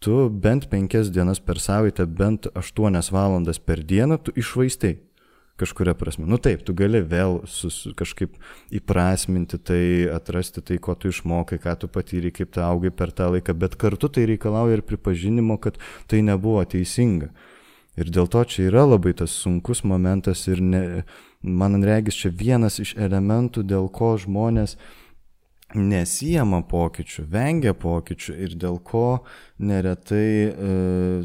tu bent 5 dienas per savaitę, bent 8 valandas per dieną tu išvaistai kažkuria prasme. Nu taip, tu gali vėl sus, kažkaip įprasminti tai, atrasti tai, ko tu išmokai, ką tu patyrei, kaip tu augai per tą laiką, bet kartu tai reikalauja ir pripažinimo, kad tai nebuvo teisinga. Ir dėl to čia yra labai tas sunkus momentas ir ne, man regis čia vienas iš elementų, dėl ko žmonės nesijama pokyčių, vengia pokyčių ir dėl ko neretai e,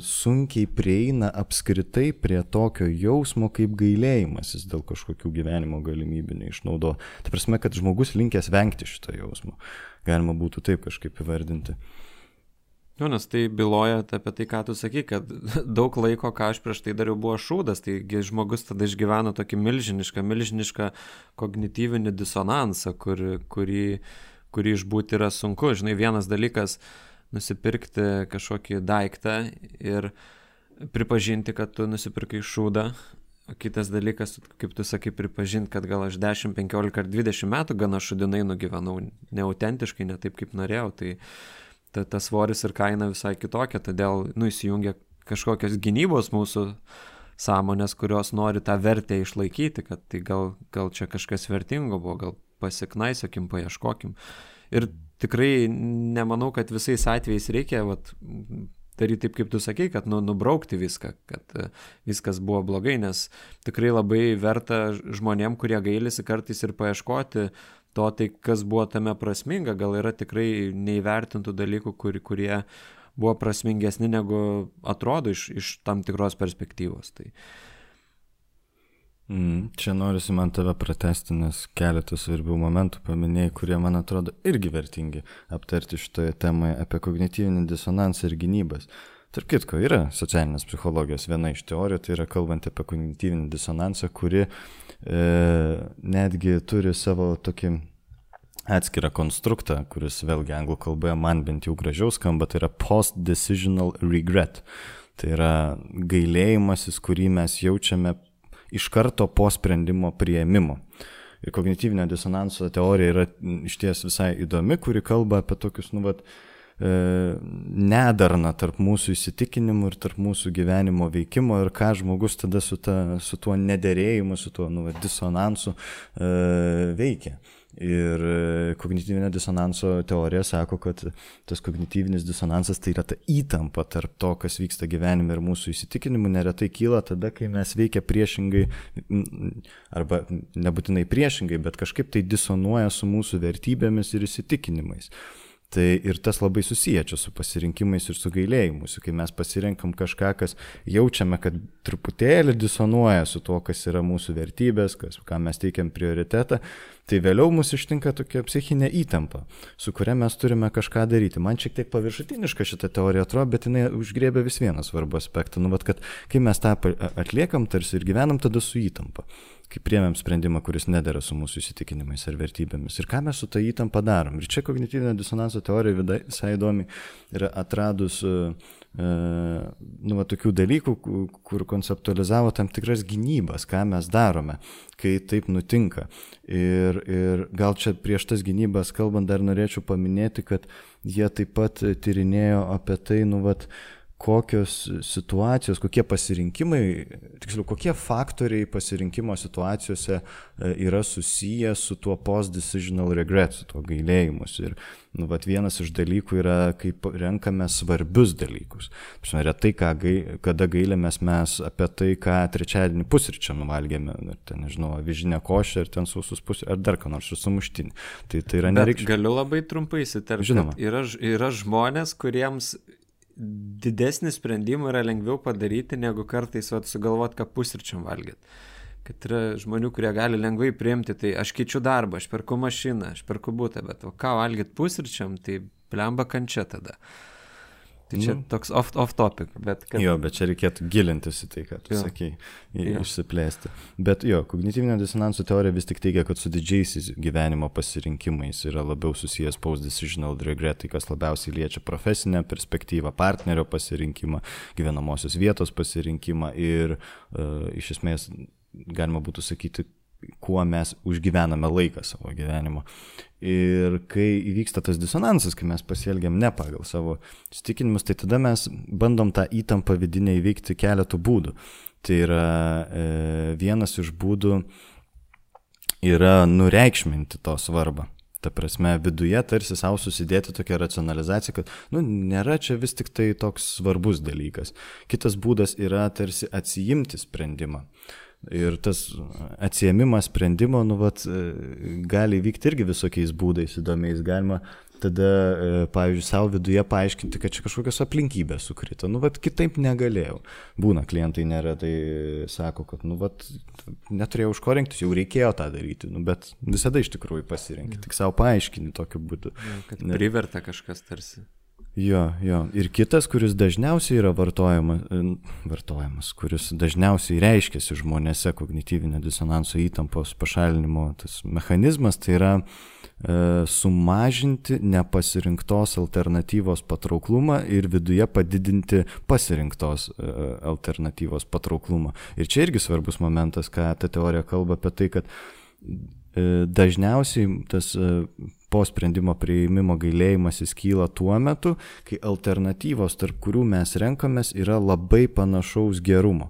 sunkiai prieina apskritai prie tokio jausmo kaip gailėjimasis dėl kažkokių gyvenimo galimybių neišnaudo. Tai prasme, kad žmogus linkęs vengti šito jausmo. Galima būtų taip kažkaip įvardinti. Nu, nes tai byloja apie tai, ką tu sakai, kad daug laiko, ką aš prieš tai dariau, buvo šūdas, taigi žmogus tada išgyveno tokį milžinišką, milžinišką kognityvinį disonansą, kur, kurį, kurį išbūti yra sunku. Žinai, vienas dalykas nusipirkti kažkokį daiktą ir pripažinti, kad tu nusipirkai šūdą, o kitas dalykas, kaip tu sakai, pripažinti, kad gal aš 10, 15 ar 20 metų gana šudinai nugyvenau neautentiškai, ne taip, kaip norėjau. Tai, ta, tas svoris ir kaina visai kitokia, todėl nu, įsijungia kažkokios gynybos mūsų sąmonės, kurios nori tą vertę išlaikyti, kad tai gal, gal čia kažkas vertingo buvo, gal pasiknaisiokim, paieškokim. Ir tikrai nemanau, kad visais atvejais reikia vat, daryti taip, kaip tu sakei, kad nu, nubraukti viską, kad uh, viskas buvo blogai, nes tikrai labai verta žmonėm, kurie gailisi kartais ir paieškoti to, tai kas buvo tame prasminga, gal yra tikrai neįvertintų dalykų, kur, kurie buvo prasmingesni negu atrodo iš, iš tam tikros perspektyvos. Tai... Mm, čia norisi man tave pratesti, nes keletas svarbių momentų paminėjai, kurie man atrodo irgi vertingi aptarti šitoje temoje apie kognityvinį disonansą ir gynybas. Tark kitko, yra socialinės psichologijos viena iš teorijų, tai yra kalbant apie kognityvinį disonansą, kuri e, netgi turi savo tokį atskirą konstruktą, kuris vėlgi anglų kalboje man bent jau gražiau skamba, tai yra post-decisional regret. Tai yra gailėjimasis, kurį mes jaučiame iš karto po sprendimo prieimimo. Ir kognityvinio disonanso teorija yra iš ties visai įdomi, kuri kalba apie tokius, nu, vat, e, nedarna tarp mūsų įsitikinimų ir tarp mūsų gyvenimo veikimo ir ką žmogus tada su, ta, su tuo nederėjimu, su tuo nu, disonansu e, veikia. Ir e, kognityvinio disonanso teorija sako, kad tas kognityvinis disonansas tai yra ta įtampa tarp to, kas vyksta gyvenime ir mūsų įsitikinimų, neretai kyla tada, kai mes veikia priešingai, arba nebūtinai priešingai, bet kažkaip tai disonuoja su mūsų vertybėmis ir įsitikinimais. Tai ir tas labai susiję čia su pasirinkimais ir su gailėjimu. Kai mes pasirenkam kažką, kas jaučiame, kad truputėlį disonuoja su tuo, kas yra mūsų vertybės, kas, ką mes teikiam prioritetą, tai vėliau mus ištinka tokia psichinė įtampa, su kuria mes turime kažką daryti. Man šiek tiek paviršutiniška šita teorija atrodo, bet jinai užgrėbė vis vieną svarbų aspektą. Nu, vat, kad kai mes tą atliekam tarsi ir gyvenam tada su įtampa. Kai priemėm sprendimą, kuris nedėra su mūsų įsitikinimais ar vertybėmis. Ir ką mes su tą įtampą darom. Ir čia kognityvinio disonanso teorija visai įdomi yra atradus uh, nu, va, tokių dalykų, kur konceptualizavo tam tikras gynybas, ką mes darome, kai taip nutinka. Ir, ir gal čia prieš tas gynybas kalbant dar norėčiau paminėti, kad jie taip pat tyrinėjo apie tai, nu, va, kokios situacijos, kokie pasirinkimai, tiksliau, kokie faktoriai pasirinkimo situacijose e, yra susiję su tuo post-decisional regret, su tuo gailėjimus. Ir nu, vat, vienas iš dalykų yra, kaip renkame svarbius dalykus. Žinoma, retai, gai, kada gailėmės mes apie tai, ką trečiadienį pusryčią nuvalgėme, ar ten, nežinau, vižinę košę, ar ten sausus pusryčių, ar dar ką nors sumuštinį. Tai, tai yra nereikšminga. Galiu labai trumpai įsiterpti. Žinoma. Yra, yra žmonės, kuriems didesnį sprendimą yra lengviau padaryti, negu kartais vat, sugalvot, ką pusryčiam valgyti. Kad yra žmonių, kurie gali lengvai priimti, tai aš keičiu darbą, aš perku mašiną, aš perku būtą, bet o ką valgyti pusryčiam, tai plemba kančia tada. Uh, Tai čia nu. toks off, off topic, bet... Kad... Jo, bet čia reikėtų gilintis į tai, ką tu jo. sakei, išsiplėsti. Bet jo, kognityvinio disonanso teorija vis tik teigia, kad su didžiaisiais gyvenimo pasirinkimais yra labiau susijęs post-decisional regret, tai kas labiausiai liečia profesinę perspektyvą, partnerio pasirinkimą, gyvenamosios vietos pasirinkimą ir uh, iš esmės galima būtų sakyti, kuo mes užgyvename laiką savo gyvenimo. Ir kai įvyksta tas disonansas, kai mes pasielgiam ne pagal savo įsitikinimus, tai tada mes bandom tą įtampą vidinę įveikti keletų būdų. Tai yra e, vienas iš būdų yra nureikšminti to svarbą. Ta prasme, viduje tarsi savo susidėti tokią racionalizaciją, kad, nu, nėra čia vis tik tai toks svarbus dalykas. Kitas būdas yra tarsi atsijimti sprendimą. Uh, Ir tas atsiemimas sprendimo, nu, vat, gali vykti irgi visokiais būdais įdomiais. Galima tada, e, pavyzdžiui, savo viduje paaiškinti, kad čia kažkokios aplinkybės sukrito. Nu, vat, kitaip negalėjau. Būna klientai neretai sako, kad, nu, vat, neturėjau už ko rinktis, jau reikėjo tą daryti, nu, bet visada iš tikrųjų pasirinkti, tik savo paaiškinti tokiu būdu. Ja, kad priverta kažkas tarsi. Jo, jo. Ir kitas, kuris dažniausiai yra vartojamas, vartojamas kuris dažniausiai reiškiasi žmonėse kognityvinio disonanso įtampos pašalinimo tas mechanizmas, tai yra e, sumažinti nepasirinktos alternatyvos patrauklumą ir viduje padidinti pasirinktos e, alternatyvos patrauklumą. Ir čia irgi svarbus momentas, ką ta teorija kalba apie tai, kad e, dažniausiai tas e, po sprendimo prieimimo gailėjimasis kyla tuo metu, kai alternatyvos, tarp kurių mes renkamės, yra labai panašaus gerumo.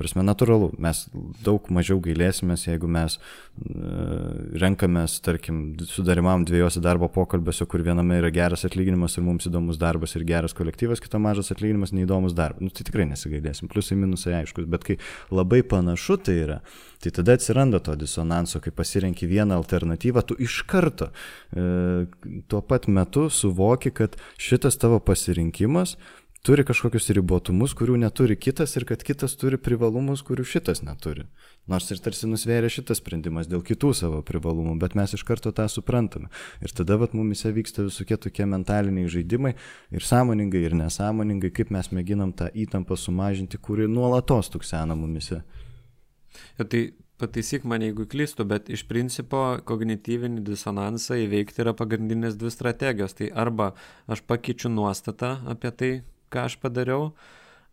Prasme, natūralu, mes daug mažiau gailėsimės, jeigu mes uh, renkamės, tarkim, sudarimam dviejose darbo pokalbėse, kur viename yra geras atlyginimas ir mums įdomus darbas ir geras kolektyvas, kito mažas atlyginimas, neįdomus darbas. Nu, tai tikrai nesigailėsim, pliusai minusai aiškus, bet kai labai panašu tai yra, tai tada atsiranda to disonanso, kai pasirenki vieną alternatyvą, tu iš karto uh, tuo pat metu suvoki, kad šitas tavo pasirinkimas turi kažkokius ribotumus, kurių neturi kitas ir kad kitas turi privalumus, kurių šitas neturi. Nors ir tarsi nusvėrė šitas sprendimas dėl kitų savo privalumų, bet mes iš karto tą suprantame. Ir tada vat mumise vyksta visokie tokie mentaliniai žaidimai ir sąmoningai, ir nesąmoningai, kaip mes mėginam tą įtampą sumažinti, kuri nuolatos tuksena mumise. Ja, tai pataisyk mane, jeigu klystu, bet iš principo kognityvinį disonansą įveikti yra pagrindinės dvi strategijos. Tai arba aš pakeičiu nuostatą apie tai, ką aš padariau,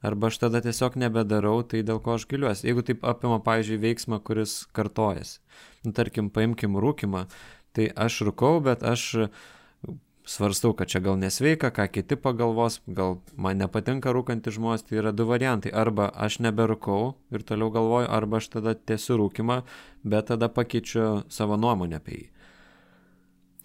arba aš tada tiesiog nebedarau tai, dėl ko aš giliuosi. Jeigu taip apima, pavyzdžiui, veiksmą, kuris kartojasi. Nu, tarkim, paimkim rūkimą, tai aš rūkau, bet aš svarstau, kad čia gal nesveika, ką kiti pagalvos, gal man nepatinka rūkantys žmonės, tai yra du variantai. Arba aš neberūkau ir toliau galvoju, arba aš tada tiesiu rūkimą, bet tada pakeičiu savo nuomonę apie jį.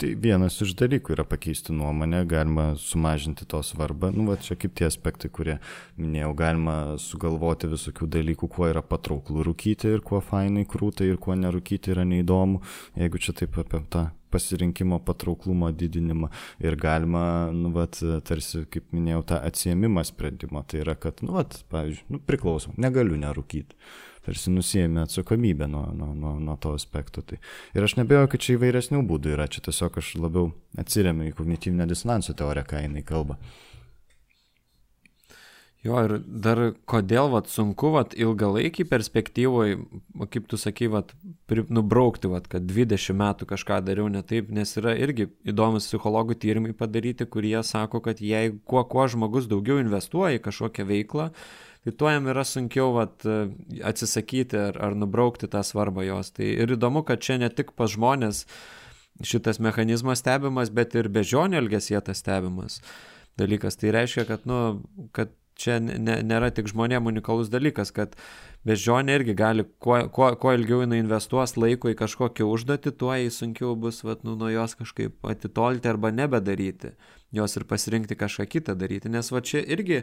Tai vienas iš dalykų yra pakeisti nuomonę, galima sumažinti to svarbą. Nu, va čia kaip tie aspektai, kurie minėjau, galima sugalvoti visokių dalykų, kuo yra patrauklu rūkyti ir kuo fainai krūtai ir kuo nerūkyti yra neįdomu, jeigu čia taip apie tą pasirinkimo patrauklumo didinimą ir galima, nu, vat, tarsi, kaip minėjau, tą atsiemimą sprendimo. Tai yra, kad, nu, vat, pavyzdžiui, nu, priklausom, negaliu nerūkyti tarsi nusijėmė atsakomybę nuo, nuo, nuo, nuo to aspekto. Tai. Ir aš nebejoju, kad čia įvairesnių būdų yra, čia tiesiog aš labiau atsiriamiu į kognityvinę disonanso teoriją, ką jinai kalba. Jo, ir dar kodėl vat, sunku vat, ilgalaikį perspektyvoje, kaip tu sakai, vat, nubraukti, vat, kad 20 metų kažką dariau ne taip, nes yra irgi įdomus psichologų tyrimai padaryti, kurie sako, kad jei kuo, kuo žmogus daugiau investuoja į kažkokią veiklą, tai tuo jam yra sunkiau vat, atsisakyti ar, ar nubraukti tą svarbą jos. Tai ir įdomu, kad čia ne tik pas žmonės šitas mechanizmas stebimas, bet ir bežionio elgesie tas stebimas dalykas. Tai reiškia, kad, nu, kad čia ne, nėra tik žmonėm unikalus dalykas, kad bežionė irgi gali, kuo, kuo, kuo ilgiau jinai investuos laiko į kažkokią užduotį, tuo jai sunkiau bus vat, nu, nuo jos kažkaip atitolti arba nebedaryti, jos ir pasirinkti kažką kitą daryti, nes va čia irgi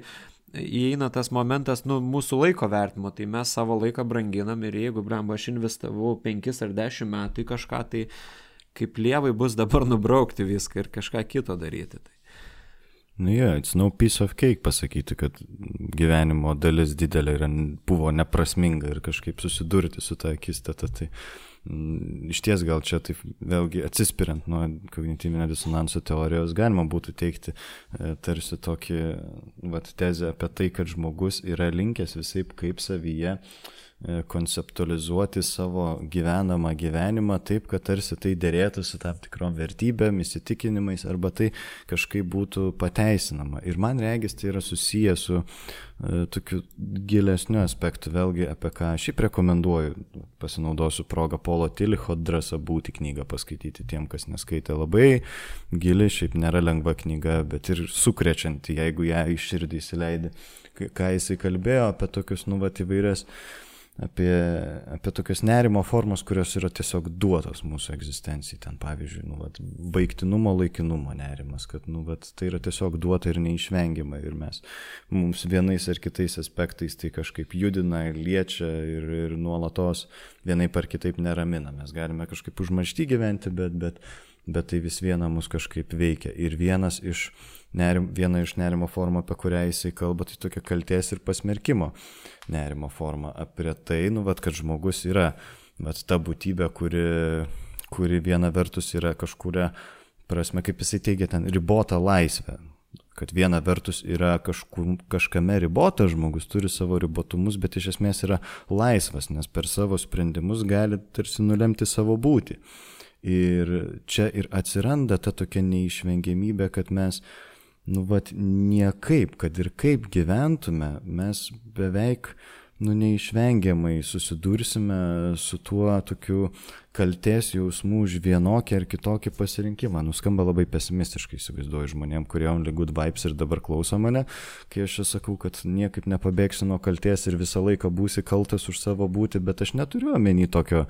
įeina tas momentas, nu, mūsų laiko vertimo, tai mes savo laiką branginam ir jeigu, brambo, aš investavau 5 ar 10 metų į kažką, tai kaip lievai bus dabar nubraukti viską ir kažką kito daryti. Tai. Nu, yeah, it's no piece of cake pasakyti, kad gyvenimo dalis didelė ir buvo neprasminga ir kažkaip susidurti su tą akistata. Tai mm, iš ties gal čia taip vėlgi atsispiriant nuo kognityvinio disonanso teorijos galima būtų teikti e, tarsi tokį vat, tezę apie tai, kad žmogus yra linkęs visai kaip savyje E, konceptualizuoti savo gyvenamą gyvenimą taip, kad tarsi tai dėrėtų su tam tikrom vertybėm, įsitikinimais arba tai kažkaip būtų pateisinama. Ir man regis tai yra susiję su e, tokiu gilesniu aspektu, vėlgi apie ką šiaip rekomenduoju, pasinaudosiu progą Polo Tilicho drąsa būti knygą paskaityti tiem, kas neskaitė labai gili, šiaip nėra lengva knyga, bet ir sukrečianti, jeigu ją iš širdį įsileidai, ką jisai kalbėjo apie tokius, nu, vat įvairias apie, apie tokias nerimo formas, kurios yra tiesiog duotos mūsų egzistencijai. Ten pavyzdžiui, nu, vat, baigtinumo, laikinumo nerimas, kad nu, vat, tai yra tiesiog duota ir neišvengiama ir mes mums vienais ar kitais aspektais tai kažkaip judina ir liečia ir, ir nuolatos vienaip ar kitaip neramina. Mes galime kažkaip užmaršti gyventi, bet, bet, bet tai vis viena mus kažkaip veikia. Ir vienas iš nerim, viena iš nerimo formų, apie kurią jisai kalba, tai tokia kalties ir pasmerkimo nerimo forma. Apie tai, nu, vat, kad žmogus yra vat, ta būtybė, kuri, kuri viena vertus yra kažkuria prasme, kaip jisai teigia, ten ribota laisvė. Kad viena vertus yra kažkur, kažkame ribotas žmogus, turi savo ribotumus, bet iš esmės yra laisvas, nes per savo sprendimus gali tarsi nulemti savo būti. Ir čia ir atsiranda ta tokia neišvengiamybė, kad mes uh, nu, vat, niekaip, kad ir kaip gyventume, mes beveik, nu, neišvengiamai susidursime su tuo tokiu kalties jausmų už vienokį ar kitokį pasirinkimą. Nuskamba labai pesimistiškai, įsivaizduoju žmonėm, kurie only good vibes ir dabar klauso mane, kai aš sakau, kad niekaip nepabėgsiu nuo kalties ir visą laiką būsi kaltas už savo būti, bet aš neturiu omeny tokio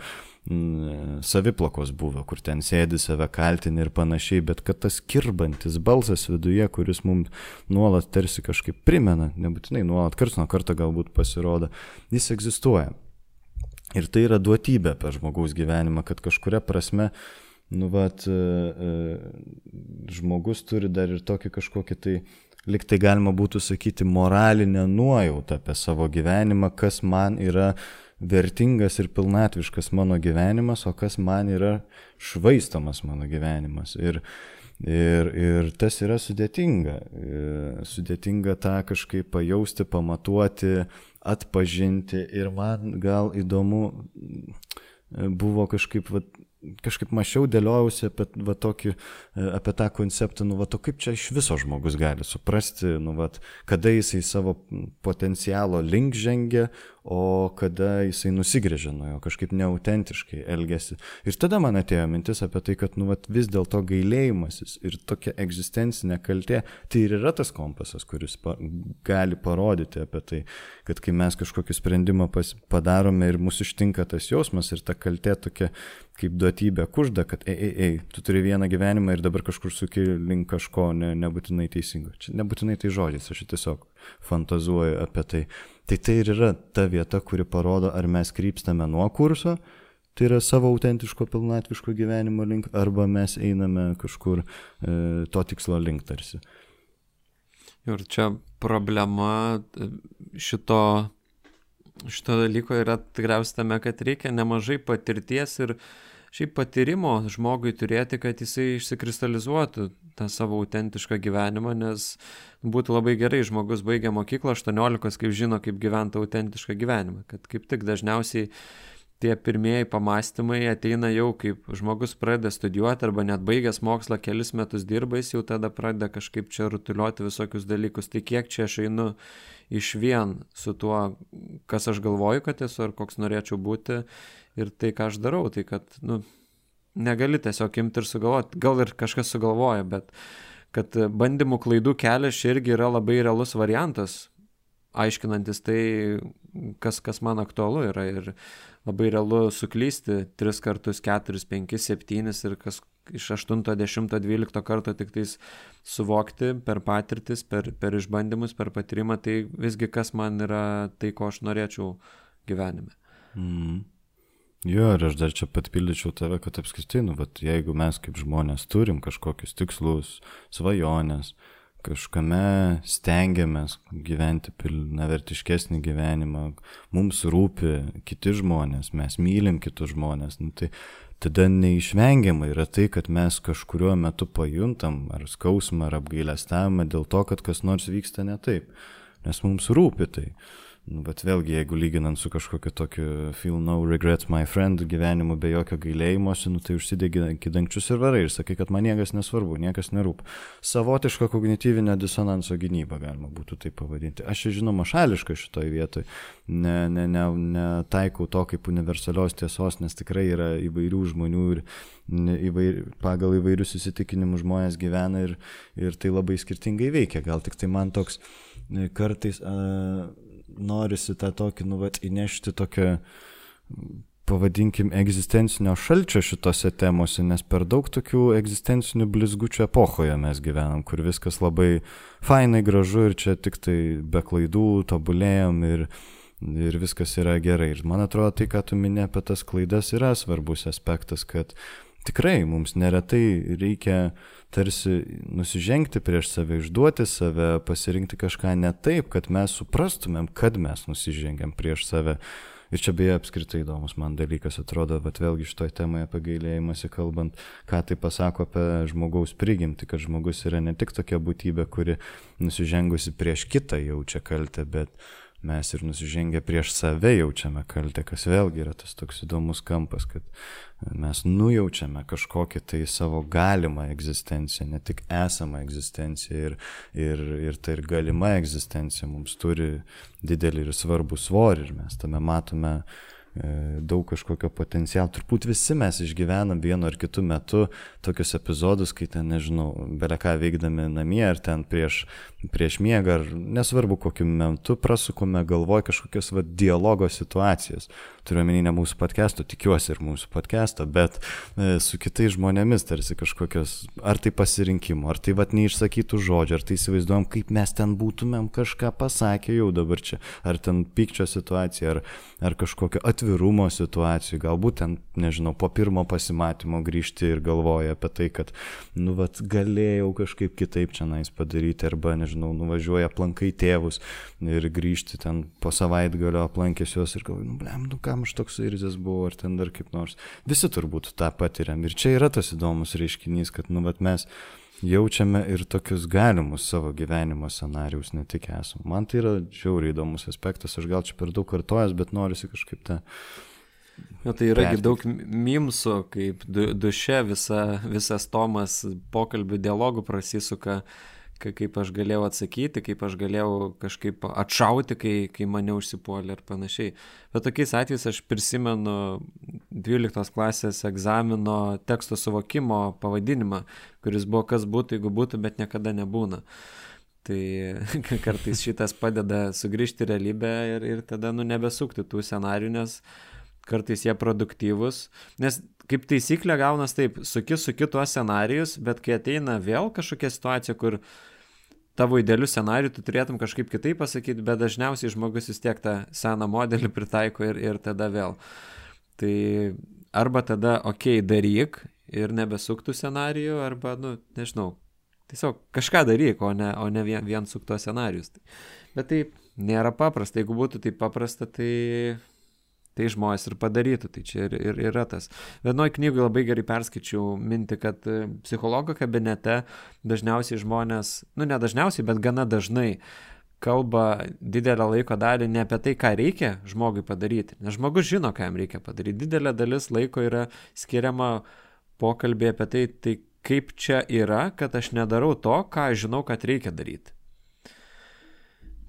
mm, saviplakos buvo, kur ten sėdi save kaltini ir panašiai, bet kad tas kirbantis balsas viduje, kuris mums nuolat tarsi kažkaip primena, nebūtinai nuolat karts nuo karto galbūt pasirodo, jis egzistuoja. Ir tai yra duotybė per žmogaus gyvenimą, kad kažkuria prasme, nu, vat, e, e, žmogus turi dar ir tokį kažkokį tai, liktai galima būtų sakyti, moralinę nuojautą apie savo gyvenimą, kas man yra vertingas ir pilnatviškas mano gyvenimas, o kas man yra švaistomas mano gyvenimas. Ir, ir, ir tas yra sudėtinga. E, sudėtinga tą kažkaip pajausti, pamatuoti, atpažinti. Ir man gal įdomu buvo kažkaip, va, kažkaip mačiau, dėliojausi apie, va, tokį, apie tą konceptą, nu, va, to kaip čia iš viso žmogus gali suprasti, nu, va, kada jisai savo potencialo link žengia, o kada jisai nusigrėžė nuo jo, kažkaip neautentiškai elgesi. Ir tada man atėjo mintis apie tai, kad nu, vat, vis dėlto gailėjimasis ir tokia egzistencinė kaltė, tai ir yra tas kompasas, kuris pa, gali parodyti apie tai, kad kai mes kažkokį sprendimą padarome ir mūsų ištinka tas jausmas ir ta kaltė tokia kaip duotybė kužda, kad ei, ei, ei, tu turi vieną gyvenimą ir dabar kažkur suki link kažko ne, nebūtinai teisingo. Čia nebūtinai tai žodžiais, aš tiesiog fantazuoju apie tai. Tai tai ir yra ta vieta, kuri parodo, ar mes krypstame nuo kurso, tai yra savo autentiško pilnatviško gyvenimo link, arba mes einame kažkur e, to tikslo link tarsi. Ir čia problema e, šito, šito dalyko yra tikriausiai tame, kad reikia nemažai patirties ir šiaip patyrimo žmogui turėti, kad jisai išsikristalizuotų tą savo autentišką gyvenimą, nes būtų labai gerai, žmogus baigia mokyklą 18, kaip žino, kaip gyventi autentišką gyvenimą, kad kaip tik dažniausiai tie pirmieji pamastymai ateina jau, kaip žmogus pradeda studijuoti arba net baigęs mokslą kelis metus dirba, jis jau tada pradeda kažkaip čia rutuliuoti visokius dalykus. Tai kiek čia aš einu iš vien su tuo, kas aš galvoju, kad esu ar koks norėčiau būti ir tai, ką aš darau. Tai kad, nu, negali tiesiog imti ir sugalvoti. Gal ir kažkas sugalvoja, bet kad bandymų klaidų kelias irgi yra labai realus variantas, aiškinantis tai, kas, kas man aktualu yra. Ir labai realu suklysti 3 kartus, 4, 5, 7 ir kas iš 8, 10, 12 karto tik tais suvokti per patirtis, per, per išbandymus, per patyrimą, tai visgi kas man yra tai, ko aš norėčiau gyvenime. Mm. Jo, ir aš dar čia patpildyčiau tave, kad apskritai, nu, bet jeigu mes kaip žmonės turim kažkokius tikslus, svajonės, kažkame stengiamės gyventi pilnavertiškesnį gyvenimą, mums rūpi kiti žmonės, mes mylim kitus žmonės, nu, tai tada neišvengiamai yra tai, kad mes kažkurio metu pajuntam ar skausmą, ar apgailestavimą dėl to, kad kas nors vyksta ne taip, nes mums rūpi tai. Nu, bet vėlgi, jeigu lyginant su kažkokiu tokiu feel no regrets my friend gyvenimu be jokio gailėjimosi, nu, tai užsidegi kidangčius ir varai ir sakai, kad man niekas nesvarbu, niekas nerūp. Savotiška kognityvinio disonanso gynyba galima būtų tai pavadinti. Aš žinoma šališka šitoje vietoje, netaikau ne, ne, ne to kaip universalios tiesos, nes tikrai yra įvairių žmonių ir įvair, pagal įvairius įsitikinimus žmonės gyvena ir, ir tai labai skirtingai veikia. Gal tik tai man toks kartais... Uh, norisi tą tokį, nu, vat, įnešti tokią, pavadinkim, egzistencinio šalčio šitose temose, nes per daug tokių egzistencinių blizgučių epochoje mes gyvenam, kur viskas labai fainai, gražu ir čia tik tai be klaidų tobulėjom ir, ir viskas yra gerai. Ir man atrodo, tai, ką tu minė apie tas klaidas, yra svarbus aspektas, kad tikrai mums neretai reikia tarsi nusižengti prieš save, išduoti save, pasirinkti kažką ne taip, kad mes suprastumėm, kad mes nusižengiam prieš save. Ir čia beje apskritai įdomus man dalykas atrodo, bet vėlgi šitoj temoje apie gailėjimąsi kalbant, ką tai pasako apie žmogaus prigimti, kad žmogus yra ne tik tokia būtybė, kuri nusižengusi prieš kitą jaučia kaltę, bet mes ir nusižengę prieš save jaučiame kaltę, kas vėlgi yra tas toks įdomus kampas, kad mes nujaučiame kažkokį tai savo galimą egzistenciją, ne tik esamą egzistenciją ir, ir, ir tai ir galima egzistencija mums turi didelį ir svarbų svorį ir mes tame matome E, daug kažkokio potencialo. Turbūt visi mes išgyvenam vienu ar kitu metu tokius epizodus, kai ten, nežinau, beleką veikdami namie ar ten prieš, prieš miegą, ar nesvarbu kokiu metu prasukome galvoj kažkokias va, dialogo situacijas. Turiu omeny ne mūsų podcast'o, tikiuosi ir mūsų podcast'o, bet e, su kitais žmonėmis tarsi kažkokios, ar tai pasirinkimo, ar tai va neišsakytų žodžių, ar tai įsivaizduojam, kaip mes ten būtumėm kažką pasakę jau dabar čia, ar ten pykčio situacija, ar, ar kažkokio atvirumo situacijų, galbūt ten, nežinau, po pirmo pasimatymo grįžti ir galvoja apie tai, kad, nu, vat, galėjau kažkaip kitaip čia nais padaryti, arba, nežinau, nuvažiuoja aplankai tėvus ir grįžti ten po savaitgalio aplankęs juos ir galvoju, nu, blem, nu, kam aš toks irzės buvau, ar ten dar kaip nors. Visi turbūt tą patiriam. Ir čia yra tas įdomus reiškinys, kad, nu, vat, mes jaučiame ir tokius galimus savo gyvenimo scenarius, ne tik esam. Man tai yra žiauriai įdomus aspektas, aš gal čia per daug kartojas, bet norisi kažkaip tą... Na tai yra daug mimsų, kaip du, duše visa, visas Tomas pokalbių dialogų prasisuka, uh, kaip aš galėjau atsakyti, kaip aš galėjau kažkaip atšauti, kai, kai mane užsipuolė ir panašiai. Bet tokiais atvejais aš prisimenu 12 klasės egzamino teksto suvokimo pavadinimą, kuris buvo kas būtų, jeigu būtų, bet niekada nebūna. Tai kartais šitas padeda sugrįžti realybę ir, ir tada nu nebesukti tų scenarių, nes kartais jie produktyvus. Nes kaip taisyklė gaunas taip, suki suki tuos scenarius, bet kai ateina vėl kažkokia situacija, kur tavo idealių scenarijų tu turėtum kažkaip kitaip pasakyti, bet dažniausiai žmogus vis tiek tą seną modelį pritaiko ir, ir tada vėl. Tai arba tada, okei, okay, daryk ir nebesuktų scenarijų, arba, nu, nežinau, tiesiog kažką daryk, o ne, o ne vien, vien sukto scenarius. Bet tai nėra paprasta, jeigu būtų tai paprasta, tai tai žmonės ir padarytų. Tai čia ir, ir yra tas. Vienoje knygoje labai gerai perskaičiau mintį, kad e, psichologo kabinete dažniausiai žmonės, nu ne dažniausiai, bet gana dažnai kalba didelę laiko dalį ne apie tai, ką reikia žmogui padaryti. Nes žmogus žino, ką jam reikia padaryti. Didelė dalis laiko yra skiriama pokalbė apie tai, tai kaip čia yra, kad aš nedarau to, ką žinau, kad reikia daryti.